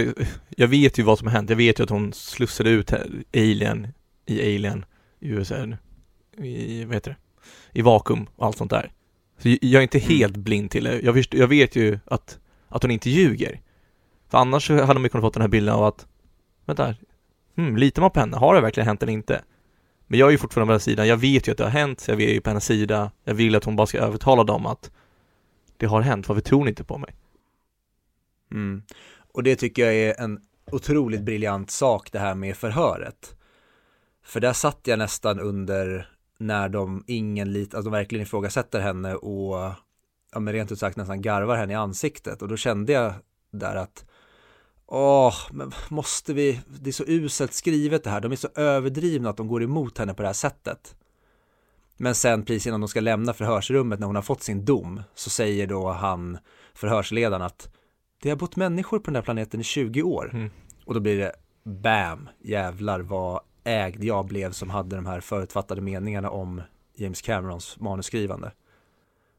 jag vet ju vad som har hänt. Jag vet ju att hon slussade ut här, Alien i Alien i USA i, vad heter det? I vakuum och allt sånt där. Så jag är inte helt blind till det. Jag, först, jag vet ju att, att hon inte ljuger. För annars hade man ju kunnat fått den här bilden av att Vänta, hmm, litar man på henne? Har det verkligen hänt eller inte? Men jag är ju fortfarande på den sidan, jag vet ju att det har hänt, så jag är ju på hennes sida Jag vill att hon bara ska övertala dem att Det har hänt, varför tror ni inte på mig? Mm. Och det tycker jag är en otroligt briljant sak det här med förhöret. För där satt jag nästan under när de ingen lit, alltså de verkligen ifrågasätter henne och ja men rent ut sagt nästan garvar henne i ansiktet och då kände jag där att Åh, men måste vi, det är så uselt skrivet det här, de är så överdrivna att de går emot henne på det här sättet. Men sen precis innan de ska lämna förhörsrummet när hon har fått sin dom så säger då han förhörsledaren att det har bott människor på den här planeten i 20 år. Mm. Och då blir det bam, jävlar vad ägd jag blev som hade de här förutfattade meningarna om James Camerons manusskrivande.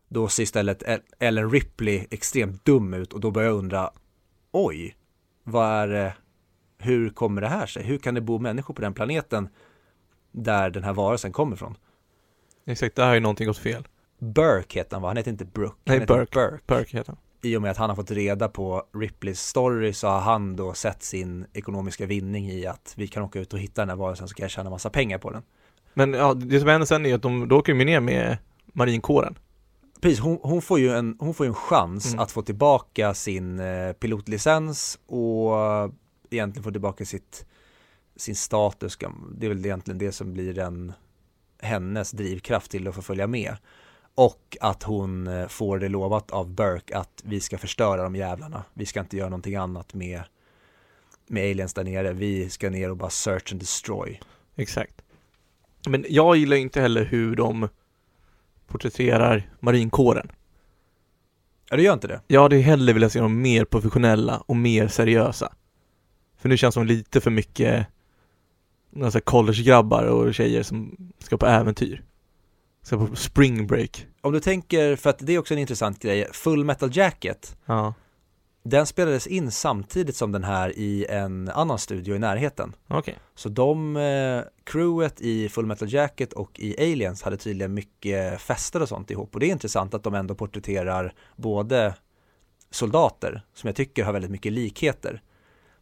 Då ser istället Ellen Ripley extremt dum ut och då börjar jag undra, oj, vad är det, hur kommer det här sig? Hur kan det bo människor på den planeten där den här varelsen kommer ifrån? Exakt, där har ju någonting gått fel Burke heter han va? Han heter inte Brooke. Nej, han Burke. Burke. Burke heter han I och med att han har fått reda på Ripleys story så har han då sett sin ekonomiska vinning i att vi kan åka ut och hitta den här varelsen så kan jag tjäna massa pengar på den. Men ja, det som händer sen är att de, då åker de ner med marinkåren Precis, hon, hon, får ju en, hon får en chans Mm. att få tillbaka sin eh, pilotlicens och egentligen få tillbaka sitt, sin status. Det är väl egentligen det som blir den, hennes drivkraft till att få följa med. Och att hon eh, får det lovat av Burke att vi ska förstöra de jävlarna. Vi ska inte göra någonting annat med, med aliens där nere. Vi ska ner och bara search and destroy. Exakt Men jag gillar inte heller hur de porträtterar marinkåren. Ja, du gör inte det? Jag hade hellre velat se dem mer professionella och mer seriösa. För nu känns de lite för mycket några collegegrabbar och tjejer som ska på äventyr. Ska på spring break. Om du tänker, för att det är också en intressant grej, Full Metal Jacket, Ja, den spelades in samtidigt som den här i en annan studio i närheten. okej. Så de, eh, crewet i Full Metal Jacket och i Aliens hade tydligen mycket fester och sånt ihop och det är intressant att de ändå porträtterar både soldater, som jag tycker har väldigt mycket likheter.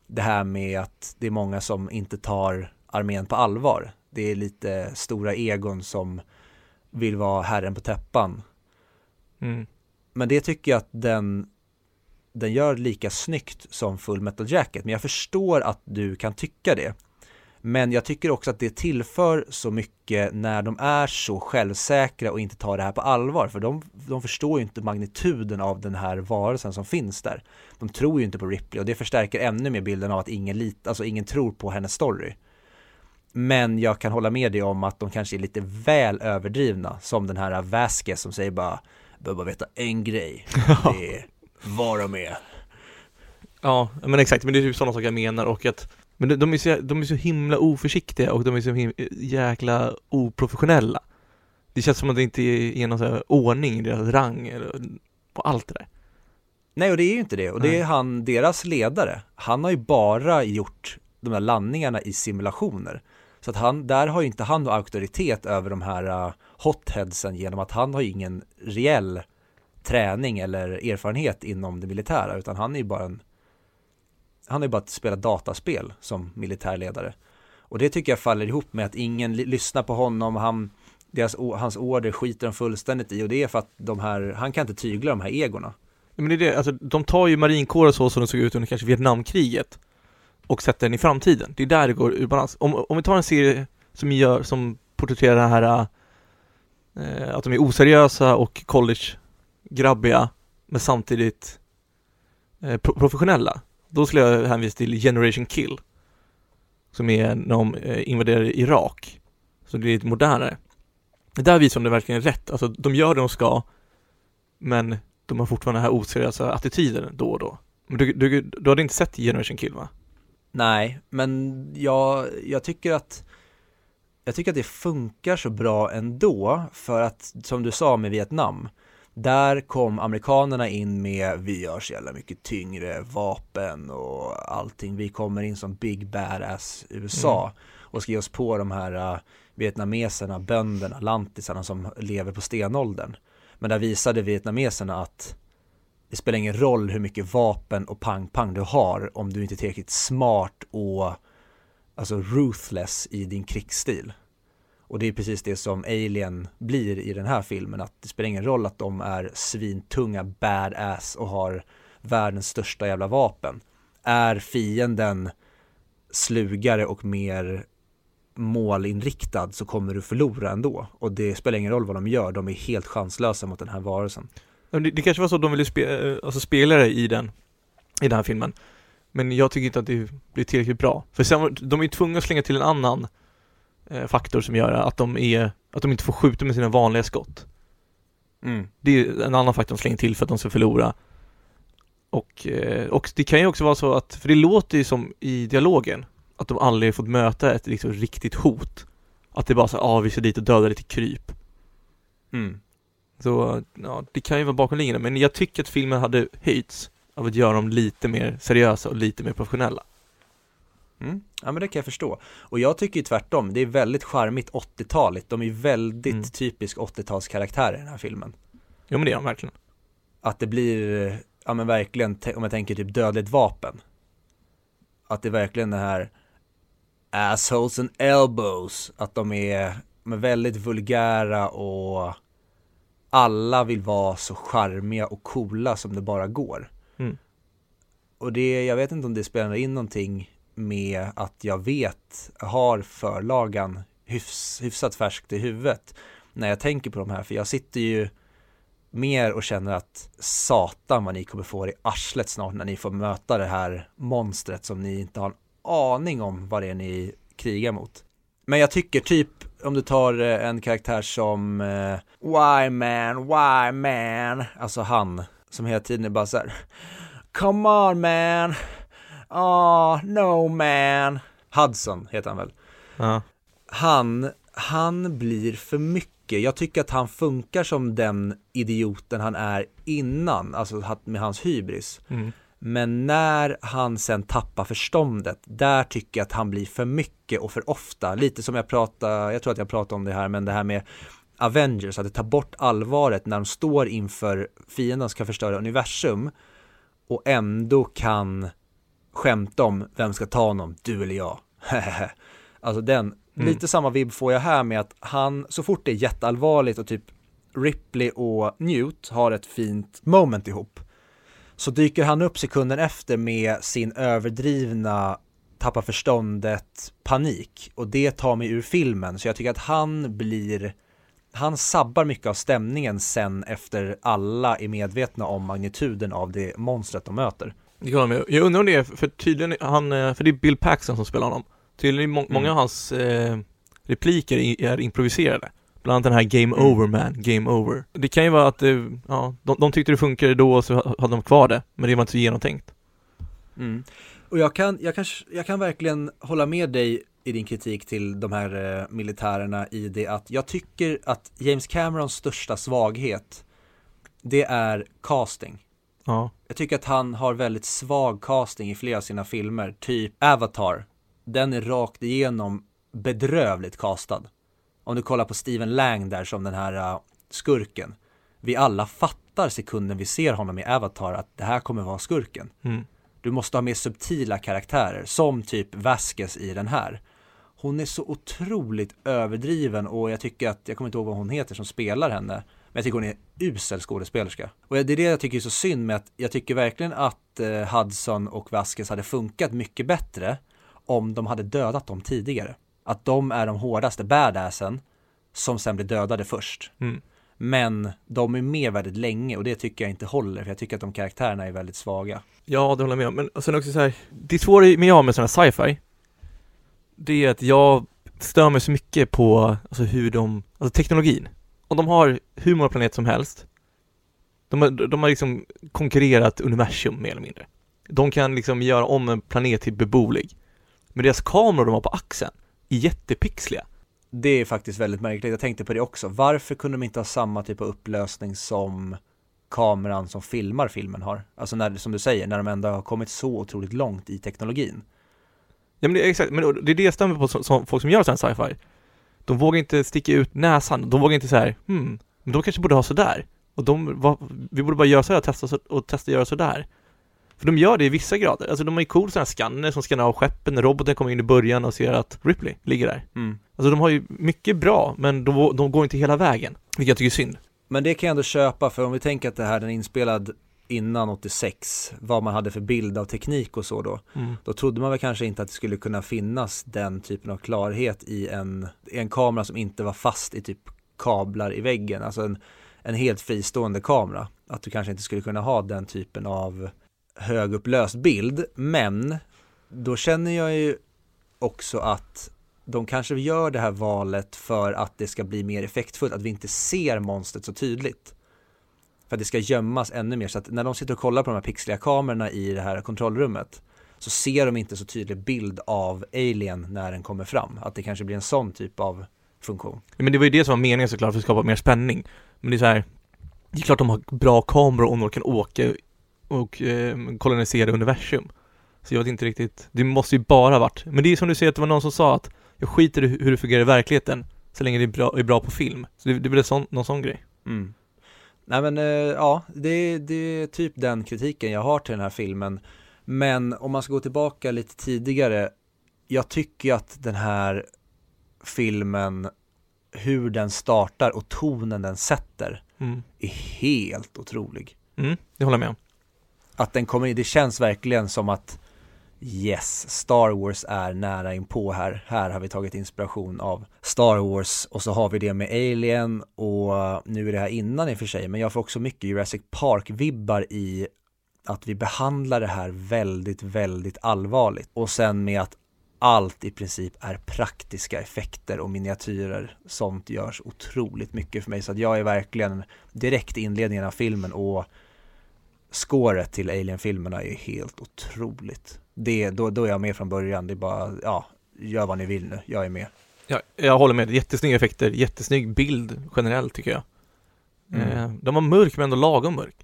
Det här med att det är många som inte tar armén på allvar. Det är lite stora egon som vill vara herren på täppan. Mm. Men det tycker jag att den den gör lika snyggt som Full Metal Jacket, men jag förstår att du kan tycka det. Men jag tycker också att det tillför så mycket när de är så självsäkra och inte tar det här på allvar, för de, de förstår ju inte magnituden av den här varelsen som finns där. De tror ju inte på Ripley och det förstärker ännu mer bilden av att ingen, lit, alltså ingen tror på hennes story. Men jag kan hålla med dig om att de kanske är lite väl överdrivna, som den här Vasquez som säger bara, behöver bara veta en grej, *laughs* det är var de är. Ja, men exakt, men det är typ sådana saker jag menar och att Men de, de, är så, de är så himla oförsiktiga och de är så him, jäkla oprofessionella Det känns som att det inte är någon så här ordning i deras rang eller, på allt det där Nej, och det är ju inte det. Och det Nej. är han, deras ledare. Han har ju bara gjort de där landningarna i simulationer. Så att han, där har ju inte han någon auktoritet över de här uh, hotheadsen genom att han har ju ingen reell träning eller erfarenhet inom det militära, utan han är ju bara en han har ju bara spelat dataspel som militärledare. Och det tycker jag faller ihop med att ingen lyssnar på honom, han, deras, hans order skiter de fullständigt i och det är för att de här, han kan inte tygla de här egorna. Men det är det, alltså de tar ju marinkåren så som den såg ut under kanske Vietnamkriget och sätter den i framtiden. Det är där det går ur balans. Om, om vi tar en serie som gör, som porträtterar det här eh, att de är oseriösa och college grabbiga, men samtidigt eh, professionella. Då skulle jag hänvisa till Generation Kill som är när de eh, invaderar Irak. Så det är lite modernare. Där visar de det verkligen rätt. Alltså de gör det de ska men de har fortfarande den här oseriösa attityden då och då. Men du, du, du hade inte sett Generation Kill va? Nej, men jag, jag tycker att jag tycker att det funkar så bra ändå för att som du sa med Vietnam där kom amerikanerna in med vi gör så jävla mycket tyngre vapen och allting. Vi kommer in som big badass USA och ska ge oss på de här uh, vietnameserna, bönderna, lantisarna som lever på stenåldern. Men där visade vietnameserna att det spelar ingen roll hur mycket vapen och pang-pang du har om du inte är tillräckligt smart och alltså ruthless i din krigsstil. Och det är precis det som Alien blir i den här filmen, att det spelar ingen roll att de är svintunga badass och har världens största jävla vapen. Är fienden slugare och mer målinriktad så kommer du förlora ändå. Och det spelar ingen roll vad de gör, de är helt chanslösa mot den här varelsen. Det, det kanske var så att de ville spe, eh, alltså spela det i den, i den här filmen. Men jag tycker inte att det blir tillräckligt bra. För sen, de är ju tvungna att slänga till en annan faktor som gör att de är, att de inte får skjuta med sina vanliga skott. Mm. Det är en annan faktor de slänger till för att de ska förlora. Och, eh, och det kan ju också vara så att, för det låter ju som i dialogen, att de aldrig fått möta ett liksom riktigt hot. Att det är bara så ah vi ska dit och döda lite kryp. Mm. Så, ja, det kan ju vara bakomliggande, men jag tycker att filmen hade höjts av att göra dem lite mer seriösa och lite mer professionella. Mm. Ja men det kan jag förstå. Och jag tycker ju tvärtom, det är väldigt charmigt 80-taligt. De är väldigt Mm. typisk 80-talskaraktärer i den här filmen. Jo men det är de verkligen. Att det blir, ja men verkligen, om jag tänker typ dödligt vapen. Att det är verkligen det här assholes and elbows. Att de är, de är väldigt vulgära och alla vill vara så charmiga och coola som det bara går. Mm. Och det, jag vet inte om det spelar in någonting med att jag vet, har förlagan hyfs, hyfsat färskt i huvudet när jag tänker på de här, för jag sitter ju mer och känner att satan vad ni kommer få det i arslet snart när ni får möta det här monstret som ni inte har en aning om vad det är ni krigar mot. Men jag tycker typ om du tar eh, en karaktär som eh, Why man, why man, alltså han som hela tiden är bara så här Come on man, oh no man Hudson heter han väl Ja. han, han blir för mycket. Jag tycker att han funkar som den idioten han är innan, alltså med hans hybris. Mm. Men när han sen tappar förståndet, där tycker jag att han blir för mycket och för ofta. Lite som jag pratade, jag tror att jag pratade om det här, men det här med Avengers, att det tar bort allvaret när de står inför fienden som ska förstöra universum och ändå kan skämta om vem ska ta honom, du eller jag. *laughs* alltså den, Mm. lite samma vibb får jag här med att han, så fort det är jätteallvarligt och typ Ripley och Newt har ett fint moment ihop så dyker han upp sekunden efter med sin överdrivna tappa förståndet panik och det tar mig ur filmen så jag tycker att han blir han sabbar mycket av stämningen sen efter alla är medvetna om magnituden av det monstret de möter. Jag undrar om det är, för tydligen, han, eh, för det är Bill Paxton som spelar honom. Tydligen må- många Mm. av hans eh, repliker är improviserade. Bland annat den här Game Mm. over man, Game over. Det kan ju vara att, eh, ja, de, de tyckte det funkade då och så ha- hade de kvar det, men det var inte så genomtänkt. Mm. Och jag kan, jag, kan, jag kan verkligen hålla med dig i din kritik till de här eh, militärerna i det att jag tycker att James Camerons största svaghet det är casting. Ja. Jag tycker att han har väldigt svag casting i flera av sina filmer, typ Avatar. Den är rakt igenom bedrövligt castad. Om du kollar på Steven Lang där som den här uh, skurken. Vi alla fattar sekunden vi ser honom i Avatar att det här kommer vara skurken. Mm. Du måste ha mer subtila karaktärer, som typ Vasquez i den här. Hon är så otroligt överdriven och jag tycker att, jag kommer inte ihåg vad hon heter som spelar henne, men jag tycker hon är usel skådespelerska. Och det är det jag tycker är så synd med att jag tycker verkligen att eh, Hudson och Vasquez hade funkat mycket bättre om de hade dödat dem tidigare. Att de är de hårdaste badassen som sen blir dödade först. Mm. Men de är med väldigt länge och det tycker jag inte håller, för jag tycker att de karaktärerna är väldigt svaga. Ja, det håller jag med om. Men sen också så här, det svåra med jag med sådana sci-fi, det är att jag stör mig så mycket på, alltså hur de, alltså teknologin. Och de har hur många planeter som helst. De har, de har liksom konkurrerat universum mer eller mindre. De kan liksom göra om en planet till beboelig. Men deras kameror de har på axeln är jättepixliga. Det är faktiskt väldigt märkligt, jag tänkte på det också. Varför kunde de inte ha samma typ av upplösning som kameran som filmar filmen har? Alltså när, som du säger, när de ändå har kommit så otroligt långt i teknologin. Ja men det är exakt, men det är det jag stämmer på som, som folk som gör sån sci-fi. De vågar inte sticka ut näsan, de vågar inte så här, hmm, men de kanske borde ha sådär. Och de, vad, vi borde bara göra sådär och testa, så, och testa göra sådär. För de gör det i vissa grader, alltså de har ju cool sådana här skanner som skannar av skeppen när roboten kommer in i början och ser att Ripley ligger där. Mm. Alltså de har ju mycket bra, men de, de går inte hela vägen, vilket jag tycker är synd. Men det kan jag ändå köpa, för om vi tänker att det här den är inspelad innan 86, vad man hade för bild av teknik och så då. Mm. Då trodde man väl kanske inte att det skulle kunna finnas den typen av klarhet i en, i en kamera som inte var fast i typ kablar i väggen, alltså en, en helt fristående kamera. Att du kanske inte skulle kunna ha den typen av högupplöst bild, men då känner jag ju också att de kanske gör det här valet för att det ska bli mer effektfullt, att vi inte ser monstret så tydligt. För att det ska gömmas ännu mer, så att när de sitter och kollar på de här pixliga kamerorna i det här kontrollrummet så ser de inte så tydlig bild av alien när den kommer fram. Att det kanske blir en sån typ av funktion. Men det var ju det som var meningen såklart, för att skapa mer spänning. Men det är så här, det är klart de har bra kameror om de kan åka och eh, kolonisera universum. Så jag vet inte riktigt, det måste ju bara varit, men det är som du säger att det var någon som sa att jag skiter i hur det fungerar i verkligheten, så länge det är bra, är bra på film. Så det, det en sån, någon sån grej. Mm. Nej men eh, ja, det, det är typ den kritiken jag har till den här filmen. Men om man ska gå tillbaka lite tidigare, jag tycker att den här filmen, hur den startar och tonen den sätter, Mm. är helt otrolig. Mm, det håller jag med om. Att den kommer in, det känns verkligen som att Yes, Star Wars är nära inpå här. Här har vi tagit inspiration av Star Wars och så har vi det med Alien och eh, nu är det här innan i och för sig, men jag får också mycket Jurassic Park-vibbar i att vi behandlar det här väldigt, väldigt allvarligt och sen med att allt i princip är praktiska effekter och miniatyrer. Sånt görs otroligt mycket för mig så att jag är verkligen direkt i inledningen av filmen och scoret till Alien-filmerna är helt otroligt. Det, då, då är jag med från början, det är bara, ja, gör vad ni vill nu, jag är med. Ja, jag håller med, jättesnygga effekter, jättesnygg bild generellt tycker jag. Mm. Eh, de var mörk men ändå lagom mörk.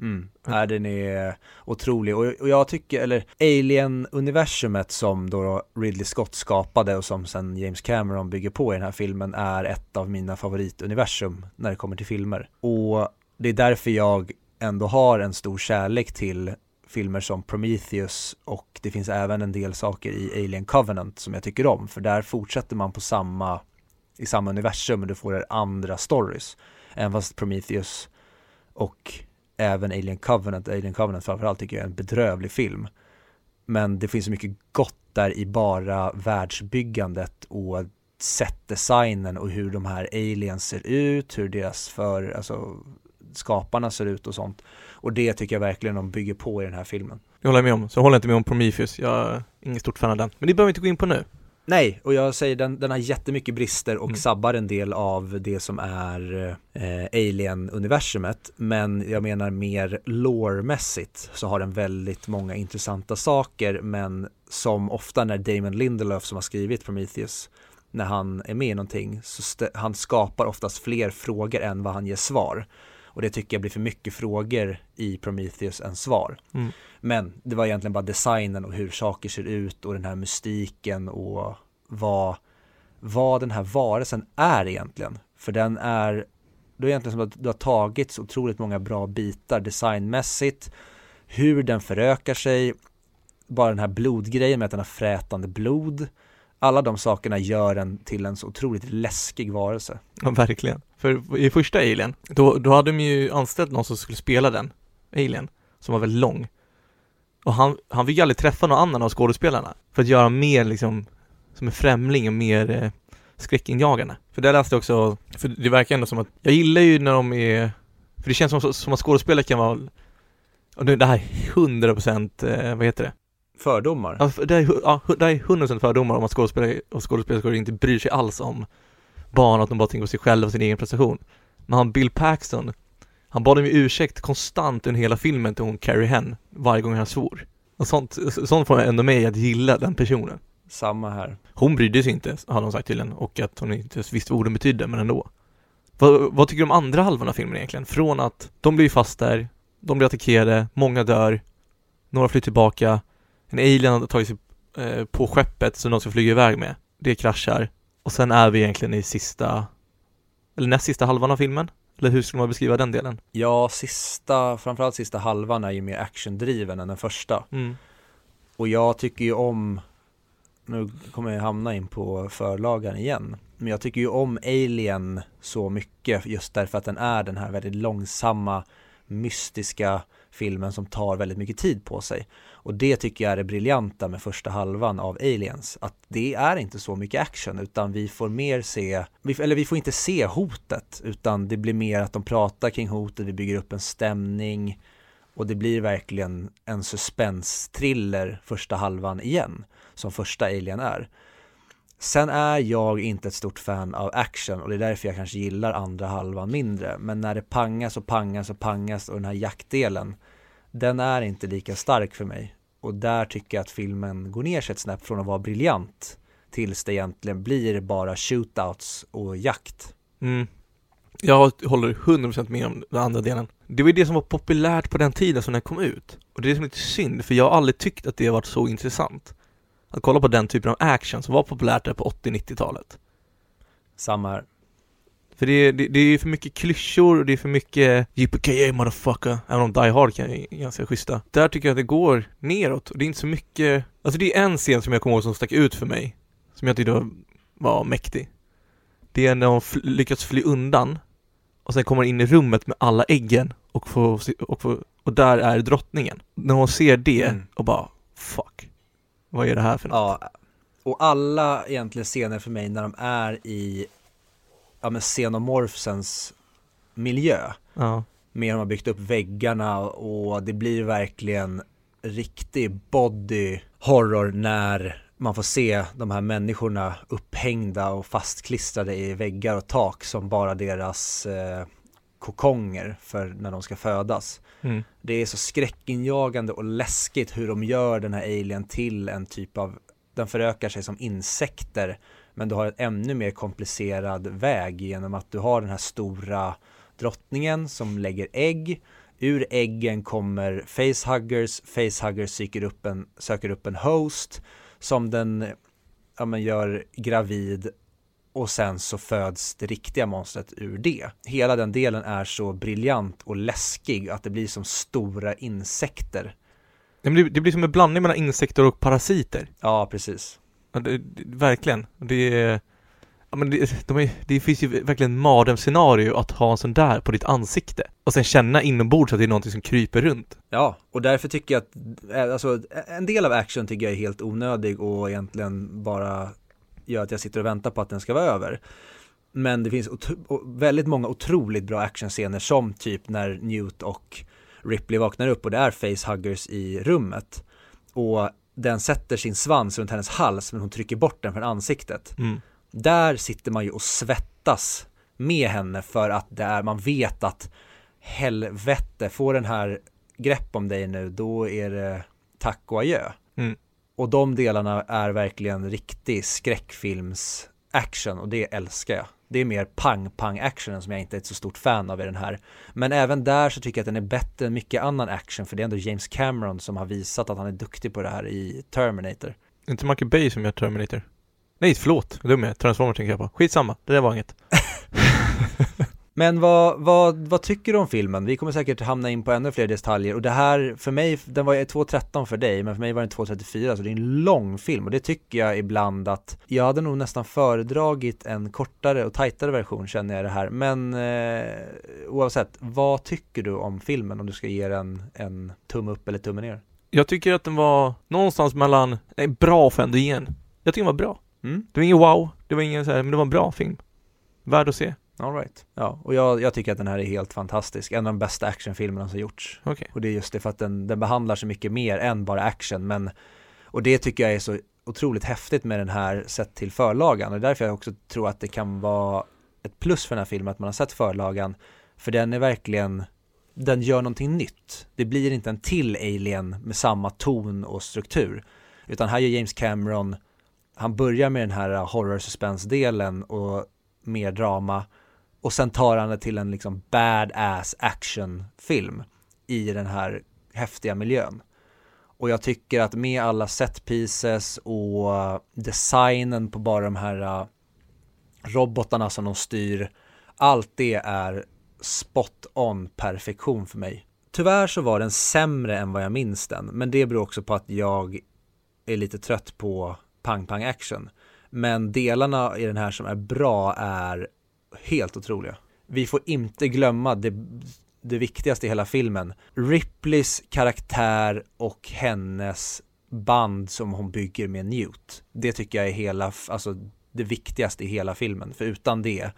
Mm. Nej, den är otrolig och, och jag tycker, eller Alien-universumet som då Ridley Scott skapade och som sen James Cameron bygger på i den här filmen är ett av mina favorituniversum när det kommer till filmer. Och det är därför jag ändå har en stor kärlek till filmer som Prometheus och det finns även en del saker i Alien Covenant som jag tycker om för där fortsätter man på samma i samma universum men du får andra stories. Även fast Prometheus och även Alien Covenant, Alien Covenant framförallt tycker jag är en bedrövlig film. Men det finns så mycket gott där i bara världsbyggandet och setdesignen och hur de här aliens ser ut, hur deras för, alltså skaparna ser ut och sånt. Och det tycker jag verkligen de bygger på i den här filmen. Det håller jag med om. Så håller jag inte med om Prometheus. Jag är ingen stort fan av den. Men det behöver vi inte gå in på nu. Nej, och jag säger den, den har jättemycket brister och Mm. sabbar en del av det som är eh, Alien-universumet. Men jag menar mer lore-mässigt så har den väldigt många intressanta saker. Men som ofta när Damon Lindelof som har skrivit Prometheus, när han är med i någonting, så han skapar oftast fler frågor än vad han ger svar. Och det tycker jag blir för mycket frågor i Prometheus än svar. Mm. Men det var egentligen bara designen och hur saker ser ut och den här mystiken och vad, vad den här varelsen är egentligen. För den är, det är egentligen som att du har tagit så otroligt många bra bitar designmässigt, hur den förökar sig, bara den här blodgrejen med att den har frätande blod. Alla de sakerna gör den till en så otroligt läskig varelse. Ja, verkligen. För i första Alien, då, då hade de ju anställt någon som skulle spela den, Alien, som var väldigt lång. Och han, han fick ju aldrig träffa någon annan av skådespelarna, för att göra mer liksom, som en främling och mer eh, skräckinjagande. För där läste jag också, för det verkar ändå som att, jag gillar ju när de är, för det känns som, som att skådespelare kan vara, och det, här är 100% eh, vad heter det? Fördomar. Ja, det är, ja, det är 100% fördomar om att skådespelare och skådespelerskor inte bryr sig alls om barn, att de bara tänker på sig själva och sin egen prestation. Men han Bill Paxton, han bad om ursäkt konstant under hela filmen till hon Carrie Henn varje gång han svor. Och sånt, sånt får ändå mig att gilla den personen. Samma här. Hon brydde sig inte, hade hon sagt tydligen, och att hon inte visste vad orden betydde, men ändå. Vad, vad tycker du om andra halvan av filmen egentligen? Från att de blir fast där, de blir attackerade, många dör, några flyr tillbaka, en alien har tagit sig eh, på skeppet som de ska flyga iväg med. Det kraschar. Och sen är vi egentligen i sista, eller näst sista halvan av filmen. Eller hur skulle man beskriva den delen? Ja, sista, framförallt sista halvan är ju mer actiondriven än den första. Mm. Och jag tycker ju om, nu kommer jag hamna in på förlagan igen, men jag tycker ju om Alien så mycket just därför att den är den här väldigt långsamma, mystiska filmen som tar väldigt mycket tid på sig. Och det tycker jag är det briljanta med första halvan av Aliens, att det är inte så mycket action utan vi får mer se, eller vi får inte se hotet utan det blir mer att de pratar kring hotet, vi bygger upp en stämning och det blir verkligen en suspensthriller första halvan igen, som första Alien är. Sen är jag inte ett stort fan av action och det är därför jag kanske gillar andra halvan mindre. Men när det pangas och pangas och pangas och den här jaktdelen, den är inte lika stark för mig. Och där tycker jag att filmen går ner sig ett snäpp från att vara briljant tills det egentligen blir bara shootouts och jakt. Mm. Jag håller 100% med om den andra delen. Det var ju det som var populärt på den tiden som den kom ut. Och det är det som är lite synd, för jag har aldrig tyckt att det har varit så intressant. Att kolla på den typen av action som var populärt där på 80-90-talet. Samma här. För det är, det, det är för mycket klyschor och det är för mycket JPKA motherfucker, även om Die Hard kan ganska schyssta. Där tycker jag att det går neråt och det är inte så mycket, alltså det är en scen som jag kommer ihåg som stack ut för mig, som jag tyckte var, var mäktig. Det är när de fl- lyckats fly undan och sen kommer in i rummet med alla äggen och får, och, får, och där är drottningen. När hon ser det Mm. och bara fuck, vad är det här för något? Ja, och alla egentligen scener för mig när de är i ja, men xenomorphsens miljö Ja. med hur de har byggt upp väggarna och det blir verkligen riktig body horror när man får se de här människorna upphängda och fastklistrade i väggar och tak som bara deras eh, kokonger för när de ska födas. Mm. Det är så skräckinjagande och läskigt hur de gör den här alien till en typ av, den förökar sig som insekter men du har en ännu mer komplicerad väg genom att du har den här stora drottningen som lägger ägg Ur äggen kommer facehuggers, facehuggers söker upp en, söker upp en host som den ja, men gör gravid och sen så föds det riktiga monstret ur det. Hela den delen är så briljant och läskig att det blir som stora insekter. Det blir, det blir som en blandning mellan insekter och parasiter. Ja, precis. Ja, det, det, verkligen. Det är... Ja, men det, de är, det finns ju verkligen mardrömsscenario att ha en sån där på ditt ansikte. Och sen känna inombords att det är någonting som kryper runt. Ja, och därför tycker jag att, eh, alltså en del av action tycker jag är helt onödig och egentligen bara gör att jag sitter och väntar på att den ska vara över. Men det finns väldigt många otroligt bra actionscener som typ när Newt och Ripley vaknar upp och det är facehuggers i rummet. Och den sätter sin svans runt hennes hals men hon trycker bort den från ansiktet. Mm. Där sitter man ju och svettas med henne för att det är, man vet att helvete, får den här grepp om dig nu, då är det tack och adjö. Mm. Och de delarna är verkligen riktig skräckfilms action och det älskar jag. Det är mer pang-pang-actionen som jag inte är ett så stort fan av i den här. Men även där så tycker jag att den är bättre än mycket annan action för det är ändå James Cameron som har visat att han är duktig på det här i Terminator. Inte Michael Bay som gör Terminator. Nej, förlåt. Dum jag Transformers tänker jag på. Skitsamma, det där var inget. *laughs* Men vad, vad, vad tycker du om filmen? Vi kommer säkert hamna in på ännu fler detaljer och det här, för mig, den var 2.13 för dig, men för mig var den 2.34 så det är en lång film och det tycker jag ibland att jag hade nog nästan föredragit en kortare och tajtare version känner jag det här, men eh, oavsett, vad tycker du om filmen om du ska ge den en tumme upp eller tumme ner? Jag tycker att den var någonstans mellan, nej bra för ändå igen. Jag tycker den var bra. Mm. Det var ingen wow, det var ingen så här, men det var en bra film. Värd att se. All right. Ja, och jag, jag, tycker att den här är helt fantastisk. En av de bästa actionfilmerna som gjorts. Okay. Och det är just det för att den, den behandlar så mycket mer än bara action. Men, och det tycker jag är så otroligt häftigt med den här sett till förlagan. Och därför jag också tror att det kan vara ett plus för den här filmen att man har sett förlagan. För den är verkligen, den gör någonting nytt. Det blir inte en till Alien med samma ton och struktur. Utan här gör James Cameron, han börjar med den här horror suspense delen och mer drama och sen tar han det till en liksom badass actionfilm i den här häftiga miljön. Och jag tycker att med alla set pieces och designen på bara de här uh, robotarna som de styr, allt det är spot on perfektion för mig. Tyvärr så var den sämre än vad jag minns den, men det beror också på att jag är lite trött på pang-pang action. Men delarna i den här som är bra är helt otroliga. Vi får inte glömma det, det viktigaste i hela filmen. Ripleys karaktär och hennes band som hon bygger med Newt. Det tycker jag är hela, alltså det viktigaste i hela filmen. För utan det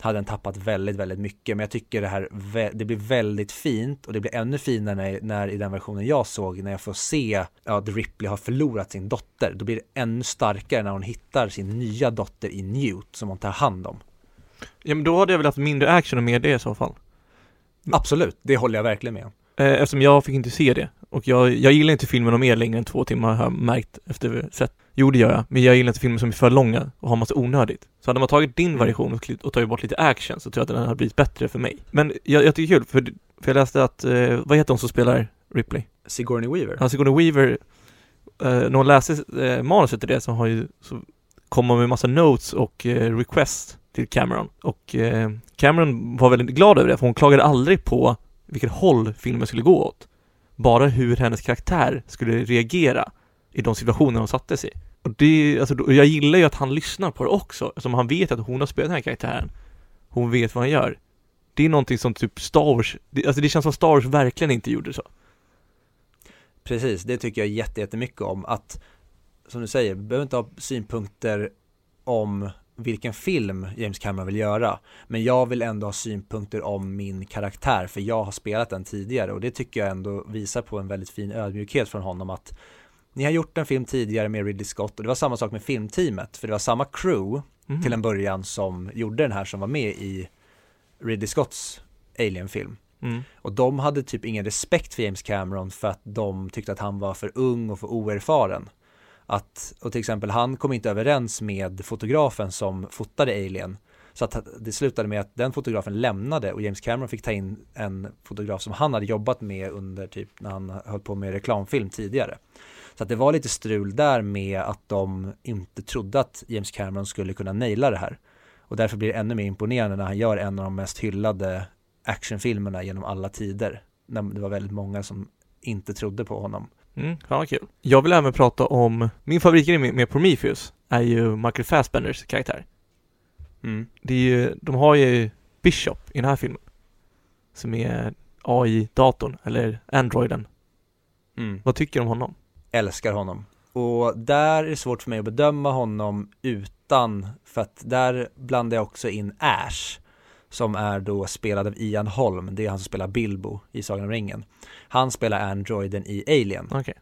hade den tappat väldigt, väldigt mycket. Men jag tycker det här, det blir väldigt fint och det blir ännu finare när, när i den versionen jag såg, när jag får se ja, att Ripley har förlorat sin dotter. Då blir det ännu starkare när hon hittar sin nya dotter i Newt som hon tar hand om. Ja men då hade jag väl haft mindre action och mer det i så fall. Absolut, det håller jag verkligen med om. Eh, eftersom jag fick inte se det. Och jag, jag gillar inte filmer om mer längre än två timmar har jag märkt efter sett. Jo det gör jag, men jag gillar inte filmer som är för långa och har massa onödigt. Så hade man tagit din version och, och tagit bort lite action så tror jag att den hade blivit bättre för mig. Men jag, jag tycker det är kul, för, för jag läste att, eh, vad heter hon som spelar Ripley? Sigourney Weaver? Ja, Sigourney Weaver, eh, när hon läste eh, manuset till det så har ju, så kom hon med massa notes och eh, requests till Cameron. Och eh, Cameron var väldigt glad över det, för hon klagade aldrig på vilket håll filmen skulle gå åt. Bara hur hennes karaktär skulle reagera i de situationer hon satte i. Och det, alltså, jag gillar ju att han lyssnar på det också, eftersom han vet att hon har spelat den här karaktären. Hon vet vad han gör. Det är någonting som typ Star Wars, det, alltså det känns som Star Wars verkligen inte gjorde så. Precis, det tycker jag jättemycket om att, som du säger, vi behöver inte ha synpunkter om vilken film James Cameron vill göra. Men jag vill ändå ha synpunkter om min karaktär för jag har spelat den tidigare och det tycker jag ändå visar på en väldigt fin ödmjukhet från honom att ni har gjort en film tidigare med Ridley Scott och det var samma sak med filmteamet för det var samma crew Mhm. till en början som gjorde den här som var med i Ridley Scotts Alien-film. Mm. Och de hade typ ingen respekt för James Cameron för att de tyckte att han var för ung och för oerfaren. Att, och till exempel han kom inte överens med fotografen som fotade Alien. Så att det slutade med att den fotografen lämnade och James Cameron fick ta in en fotograf som han hade jobbat med under typ när han höll på med reklamfilm tidigare. Så att det var lite strul där med att de inte trodde att James Cameron skulle kunna naila det här. Och därför blir det ännu mer imponerande när han gör en av de mest hyllade actionfilmerna genom alla tider. När det var väldigt många som inte trodde på honom. Mm, fan vad kul. Jag vill även prata om, min favoritgrej med, med Prometheus är ju Michael Fassbenders karaktär. Mm. Det är ju, de har ju Bishop i den här filmen. Som är AI-datorn, eller Androiden. Mm. Vad tycker du om honom? Älskar honom. Och där är det svårt för mig att bedöma honom utan, för att där blandar jag också in Ash. Som är då spelad av Ian Holm, det är han som spelar Bilbo i Sagan om ringen. Han spelar androiden i Alien. Okej.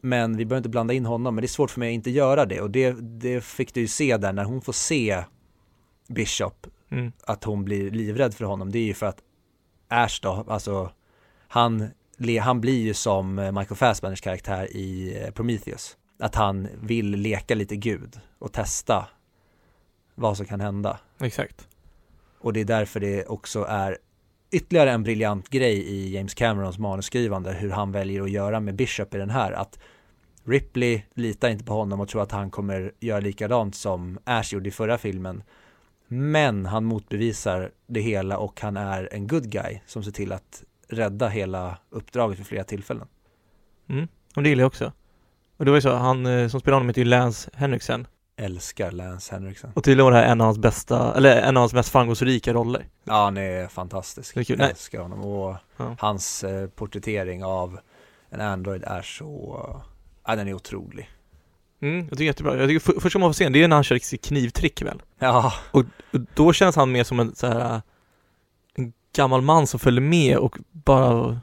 Men vi behöver inte blanda in honom, men det är svårt för mig att inte göra det. Och det, det fick du ju se där när hon får se Bishop, Mm. att hon blir livrädd för honom. Det är ju för att Ash då, alltså han, han blir ju som eh, Michael Fassbenders karaktär i eh, Prometheus. Att han vill leka lite gud och testa vad som kan hända. Exakt. Och det är därför det också är ytterligare en briljant grej i James Camerons manusskrivande hur han väljer att göra med Bishop i den här att Ripley litar inte på honom och tror att han kommer göra likadant som Ash gjorde i förra filmen men han motbevisar det hela och han är en good guy som ser till att rädda hela uppdraget vid flera tillfällen. Mm. Och det gillar jag också. Och det var ju så, han eh, som spelar honom heter ju Lance Henriksen. Älskar Lance Henriksen. Och tydligen var det här en av hans bästa, eller en av hans mest framgångsrika roller. Ja, han är fantastisk. Det är kul. Jag älskar honom och Ja. hans eh, porträttering av en Android är så, ja den är otrolig. Mm, jag tycker jättebra. Jag tycker för, första gången man får se den, det är när han kör sitt knivtrick väl? Ja, Och då känns han mer som en så här en gammal man som följde med och bara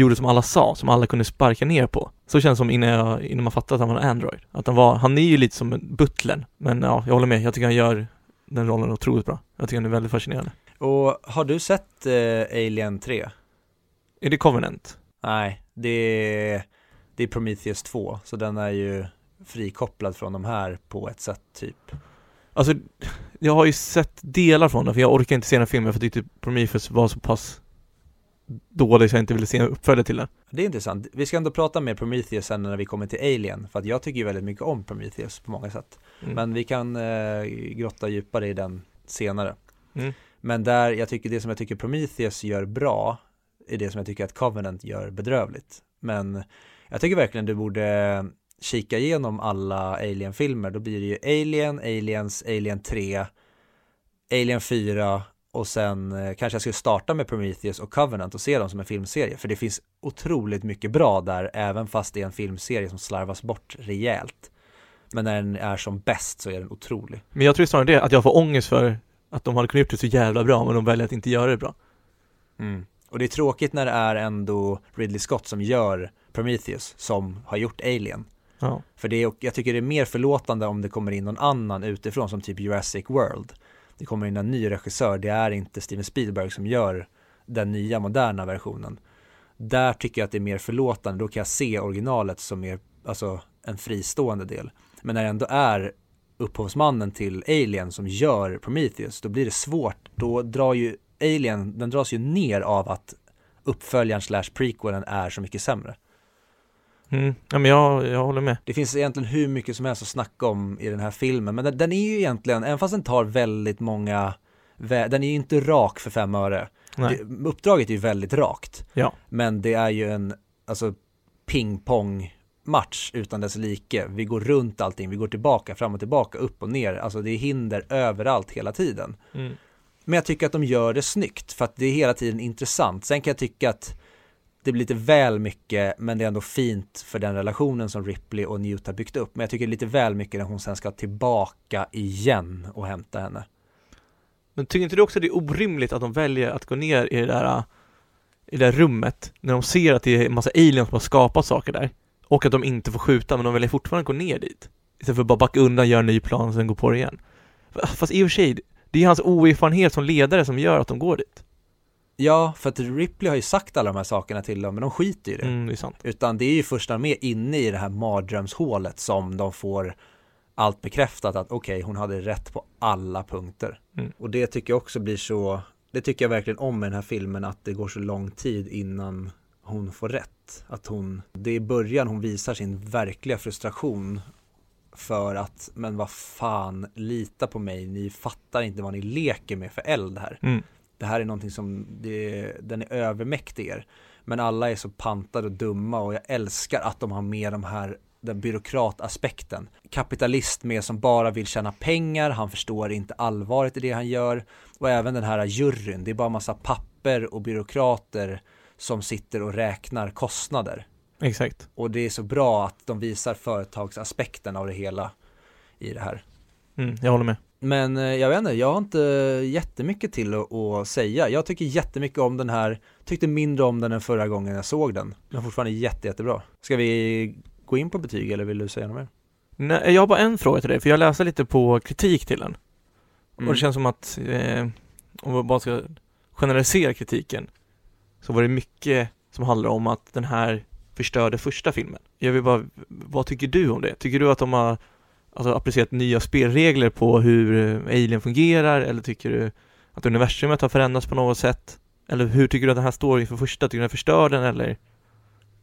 gjorde som alla sa, som alla kunde sparka ner på. Så känns det som innan, jag, innan man fattade att han var en Android. Att han var, han är ju lite som butlern. Men ja, jag håller med. Jag tycker han gör den rollen otroligt bra. Jag tycker han är väldigt fascinerande. och har du sett eh, Alien 3? Är det Covenant? Nej, det är, det är Prometheus 2, så den är ju frikopplad från de här på ett sätt typ. Alltså, jag har ju sett delar från den, för jag orkar inte se den filmen för jag tyckte Prometheus var så pass dålig så jag inte ville se en uppföljare till den. Det är intressant. Vi ska ändå prata mer Prometheus sen när vi kommer till Alien, för att jag tycker ju väldigt mycket om Prometheus på många sätt. Mm. Men vi kan eh, grotta djupare i den senare. Mm. Men där, jag tycker det som jag tycker Prometheus gör bra är det som jag tycker att Covenant gör bedrövligt. Men jag tycker verkligen du borde kika igenom alla Alien-filmer. Då blir det ju Alien, Aliens, Alien 3, Alien 4 och sen eh, kanske jag skulle starta med Prometheus och Covenant och se dem som en filmserie. För det finns otroligt mycket bra där, även fast det är en filmserie som slarvas bort rejält. Men när den är som bäst så är den otrolig. Men jag tror snarare det, att jag får ångest för att de hade kunnat gjort det så jävla bra, men de väljer att inte göra det bra. Mm. Och det är tråkigt när det är ändå Ridley Scott som gör Prometheus som har gjort Alien. Ja. För det är, jag tycker det är mer förlåtande om det kommer in någon annan utifrån som typ Jurassic World. Det kommer in en ny regissör, det är inte Steven Spielberg som gör den nya moderna versionen. Där tycker jag att det är mer förlåtande, då kan jag se originalet som är alltså en fristående del. Men när det ändå är upphovsmannen till Alien som gör Prometheus, då blir det svårt, då drar ju Alien, den dras ju ner av att uppföljaren slash prequelen är så mycket sämre. Mm. Ja men jag, jag håller med. Det finns egentligen hur mycket som helst att snacka om i den här filmen, men den, den är ju egentligen, även fast den tar väldigt många, den är ju inte rak för fem öre. Nej. Det, uppdraget är ju väldigt rakt, Ja. men det är ju en, alltså pingpong match utan dess like. Vi går runt allting, vi går tillbaka, fram och tillbaka, upp och ner. Alltså det är hinder överallt hela tiden. Mm. Men jag tycker att de gör det snyggt för att det är hela tiden intressant. Sen kan jag tycka att det blir lite väl mycket, men det är ändå fint för den relationen som Ripley och Newt har byggt upp. Men jag tycker det är lite väl mycket när hon sen ska tillbaka igen och hämta henne. Men tycker inte du också det är orimligt att de väljer att gå ner i det där, äh, i det där rummet när de ser att det är en massa aliens som har skapat saker där och att de inte får skjuta men de väljer fortfarande gå ner dit istället för att bara backa undan, göra en ny plan och sen gå på det igen. Fast i och för sig, det är hans oerfarenhet som ledare som gör att de går dit. Ja, för att Ripley har ju sagt alla de här sakerna till dem, men de skiter i det. Mm, det. Utan det är ju först när de är inne i det här mardrömshålet som de får allt bekräftat att okej, okay, hon hade rätt på alla punkter. Mm. Och det tycker jag också blir så, det tycker jag verkligen om i den här filmen, att det går så lång tid innan hon får rätt. Att hon, det är i början hon visar sin verkliga frustration för att, men vad fan, lita på mig, ni fattar inte vad ni leker med för eld här. Mm. Det här är någonting som, det, den är övermäktig er. Men alla är så pantade och dumma och jag älskar att de har med de här den byråkrataspekten. Kapitalist med som bara vill tjäna pengar, han förstår inte allvaret i det han gör. Och även den här juryn, det är bara massa papper och byråkrater som sitter och räknar kostnader. Exakt. Och det är så bra att de visar företagsaspekten av det hela i det här. Mm, jag håller med. Men eh, jag vet inte, jag har inte jättemycket till att, säga. Jag tycker jättemycket om den här, tyckte mindre om den än förra gången jag såg den. Är fortfarande jätte, jättebra. Ska vi gå in på betyg eller vill du säga något mer? Nej, jag har bara en fråga till dig, för jag läste lite på kritik till den. Mm. Och det mm. känns som att, eh, om vi bara ska generalisera kritiken, så var det mycket som handlar om att den här förstörde första filmen. Jag vill bara, vad tycker du om det? Tycker du att de har alltså, applicerat nya spelregler på hur eh, Alien fungerar eller tycker du att universumet har förändrats på något sätt? Eller hur tycker du att den här storyn för första, tycker du den förstör den eller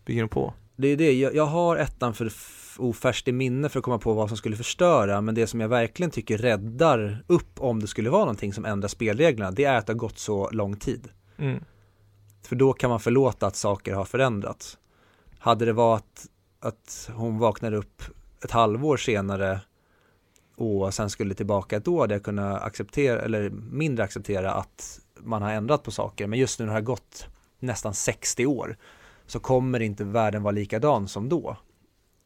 bygger den på? Det är det, jag, jag har ettan för ofärskt i minne för att komma på vad som skulle förstöra men det som jag verkligen tycker räddar upp om det skulle vara någonting som ändrar spelreglerna det är att det har gått så lång tid. Mm. För då kan man förlåta att saker har förändrats. Hade det varit att hon vaknade upp ett halvår senare och sen skulle tillbaka ett år hade jag kunnat acceptera, eller mindre acceptera att man har ändrat på saker. Men just nu när det har gått nästan 60 år så kommer inte världen vara likadan som då.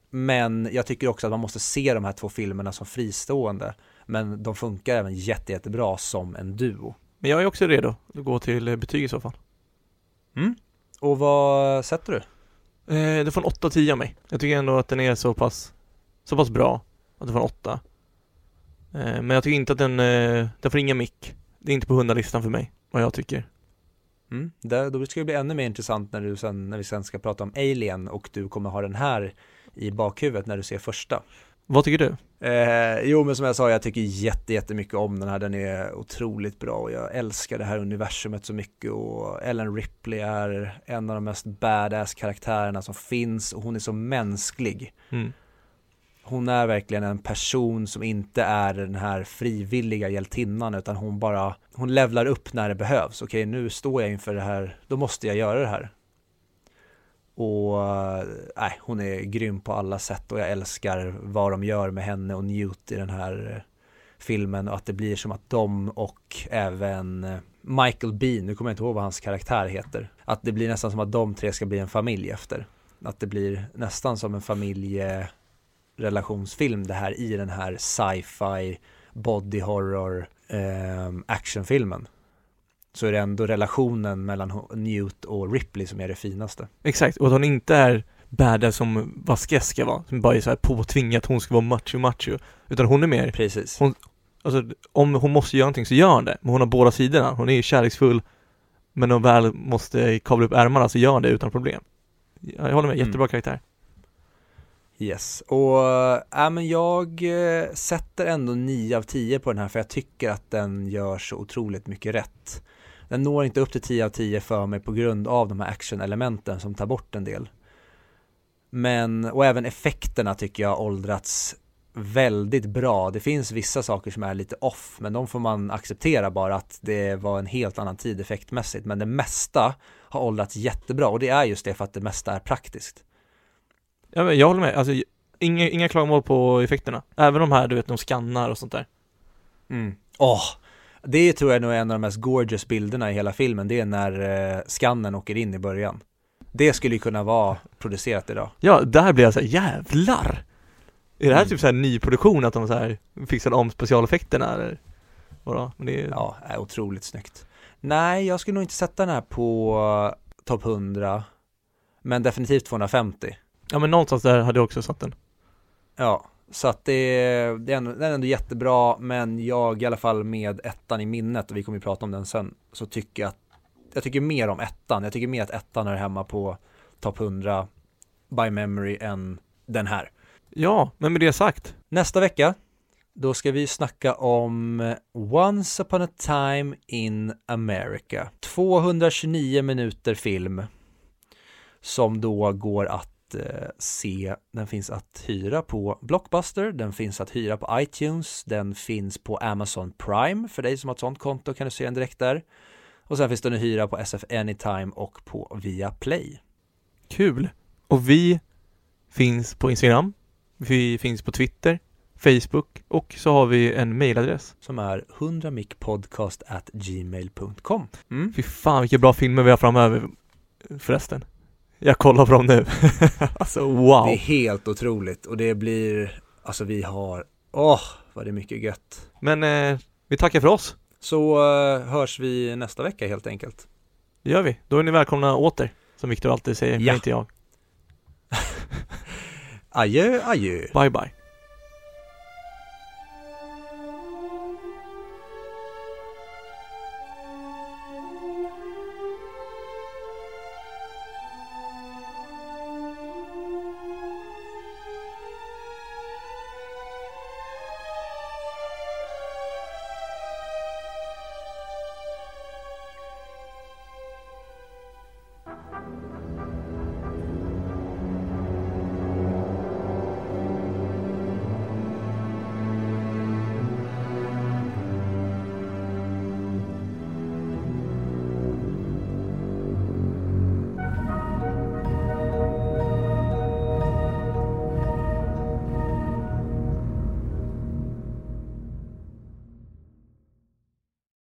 Men jag tycker också att man måste se de här två filmerna som fristående. Men de funkar även jätte, jättebra som en duo. Men jag är också redo att gå till betyg i så fall. Mm. Och vad sätter du? Eh, det får en 8 10 av mig. Jag tycker ändå att den är så pass, så pass bra att det får en 8. Eh, men jag tycker inte att den, eh, den får inga mick. Det är inte på 100-listan för mig, vad jag tycker. Mm, där, då ska det bli ännu mer intressant när, du sen, när vi sen ska prata om Alien och du kommer ha den här i bakhuvudet när du ser första. Vad tycker du? Eh, jo men som jag sa, jag tycker jätte, jättemycket om den här, den är otroligt bra och jag älskar det här universumet så mycket och Ellen Ripley är en av de mest badass karaktärerna som finns och hon är så mänsklig. Mm. Hon är verkligen en person som inte är den här frivilliga hjältinnan utan hon bara, hon levlar upp när det behövs. Okej, nu står jag inför det här, då måste jag göra det här. Och eh, nej, äh, hon är grym på alla sätt och jag älskar vad de gör med henne och Newt i den här eh, filmen och att det blir som att de och även eh, Michael Bean, nu kommer jag inte ihåg vad hans karaktär heter, att det blir nästan som att de tre ska bli en familj efter. Att det blir nästan som en familje familjerelationsfilm det här i den här sci-fi body horror eh, actionfilmen så är det ändå relationen mellan Newt och Ripley som är det finaste. Exakt, och att hon inte är badass som Vasquez ska vara, som bara är så här påtvingat, hon ska vara macho macho, utan hon är mer Precis. Hon, alltså, om hon måste göra någonting så gör hon det, men hon har båda sidorna, hon är kärleksfull, men om hon väl måste kavla upp ärmarna så gör hon det utan problem. Jag håller med, jättebra mm. karaktär. Yes, och eh, äh, men jag eh, sätter ändå 9 av 10 på den här för jag tycker att den gör så otroligt mycket rätt den når inte upp till 10 av 10 för mig på grund av de här action-elementen som tar bort en del. Men, och även effekterna tycker jag åldrats väldigt bra. Det finns vissa saker som är lite off, men de får man acceptera bara att det var en helt annan tid effektmässigt. Men det mesta har åldrats jättebra och det är just det för att det mesta är praktiskt. Ja, men jag håller med. Alltså, inga, inga klagomål på effekterna. Även de här, du vet, de skannar och sånt där. Mm. Åh, det tror jag nog är en av de mest gorgeous bilderna i hela filmen. Det är när eh, skannen åker in i början. Det skulle ju kunna vara producerat idag. Ja, där blir jag så här, jävlar! Är det här Mm. typ så här nyproduktion, att de så här fixade om specialeffekterna eller? Vadå? Men det är, Ja, är otroligt snyggt. Nej, jag skulle nog inte sätta den här på eh, topp 100. Men definitivt 250. Ja men någonstans där hade jag också satt den. Ja, så att det, det är ändå, den är ändå jättebra, men jag i alla fall med ettan i minnet, och vi kommer ju prata om den sen, så tycker jag att, jag tycker mer om ettan. Jag tycker mer att ettan är hemma på topp 100 by memory än den här. Ja, men med det sagt. Nästa vecka, då ska vi snacka om Once upon a time in America. 229 minuter film som då går att eh, se. Den finns att hyra på Blockbuster, den finns att hyra på iTunes, den finns på Amazon Prime. För dig som har ett sånt konto kan du se den direkt där. Och sen finns den att hyra på SF Anytime och på Viaplay. Kul! Och vi finns på Instagram, vi finns på Twitter, Facebook och så har vi en mailadress. som är 100micpodcast at gmail.com. Mm. Fy fan vilka bra filmer vi har framöver förresten. Jag kollar på dem nu. *laughs* alltså wow! Det är helt otroligt och det blir, alltså vi har, åh vad det är mycket gött. Men eh, vi tackar för oss. Så eh, hörs vi nästa vecka helt enkelt. Det gör vi. Då är ni välkomna åter. Som Viktor alltid säger, Ja. men inte jag. *laughs* Adjö, adjö. Bye bye.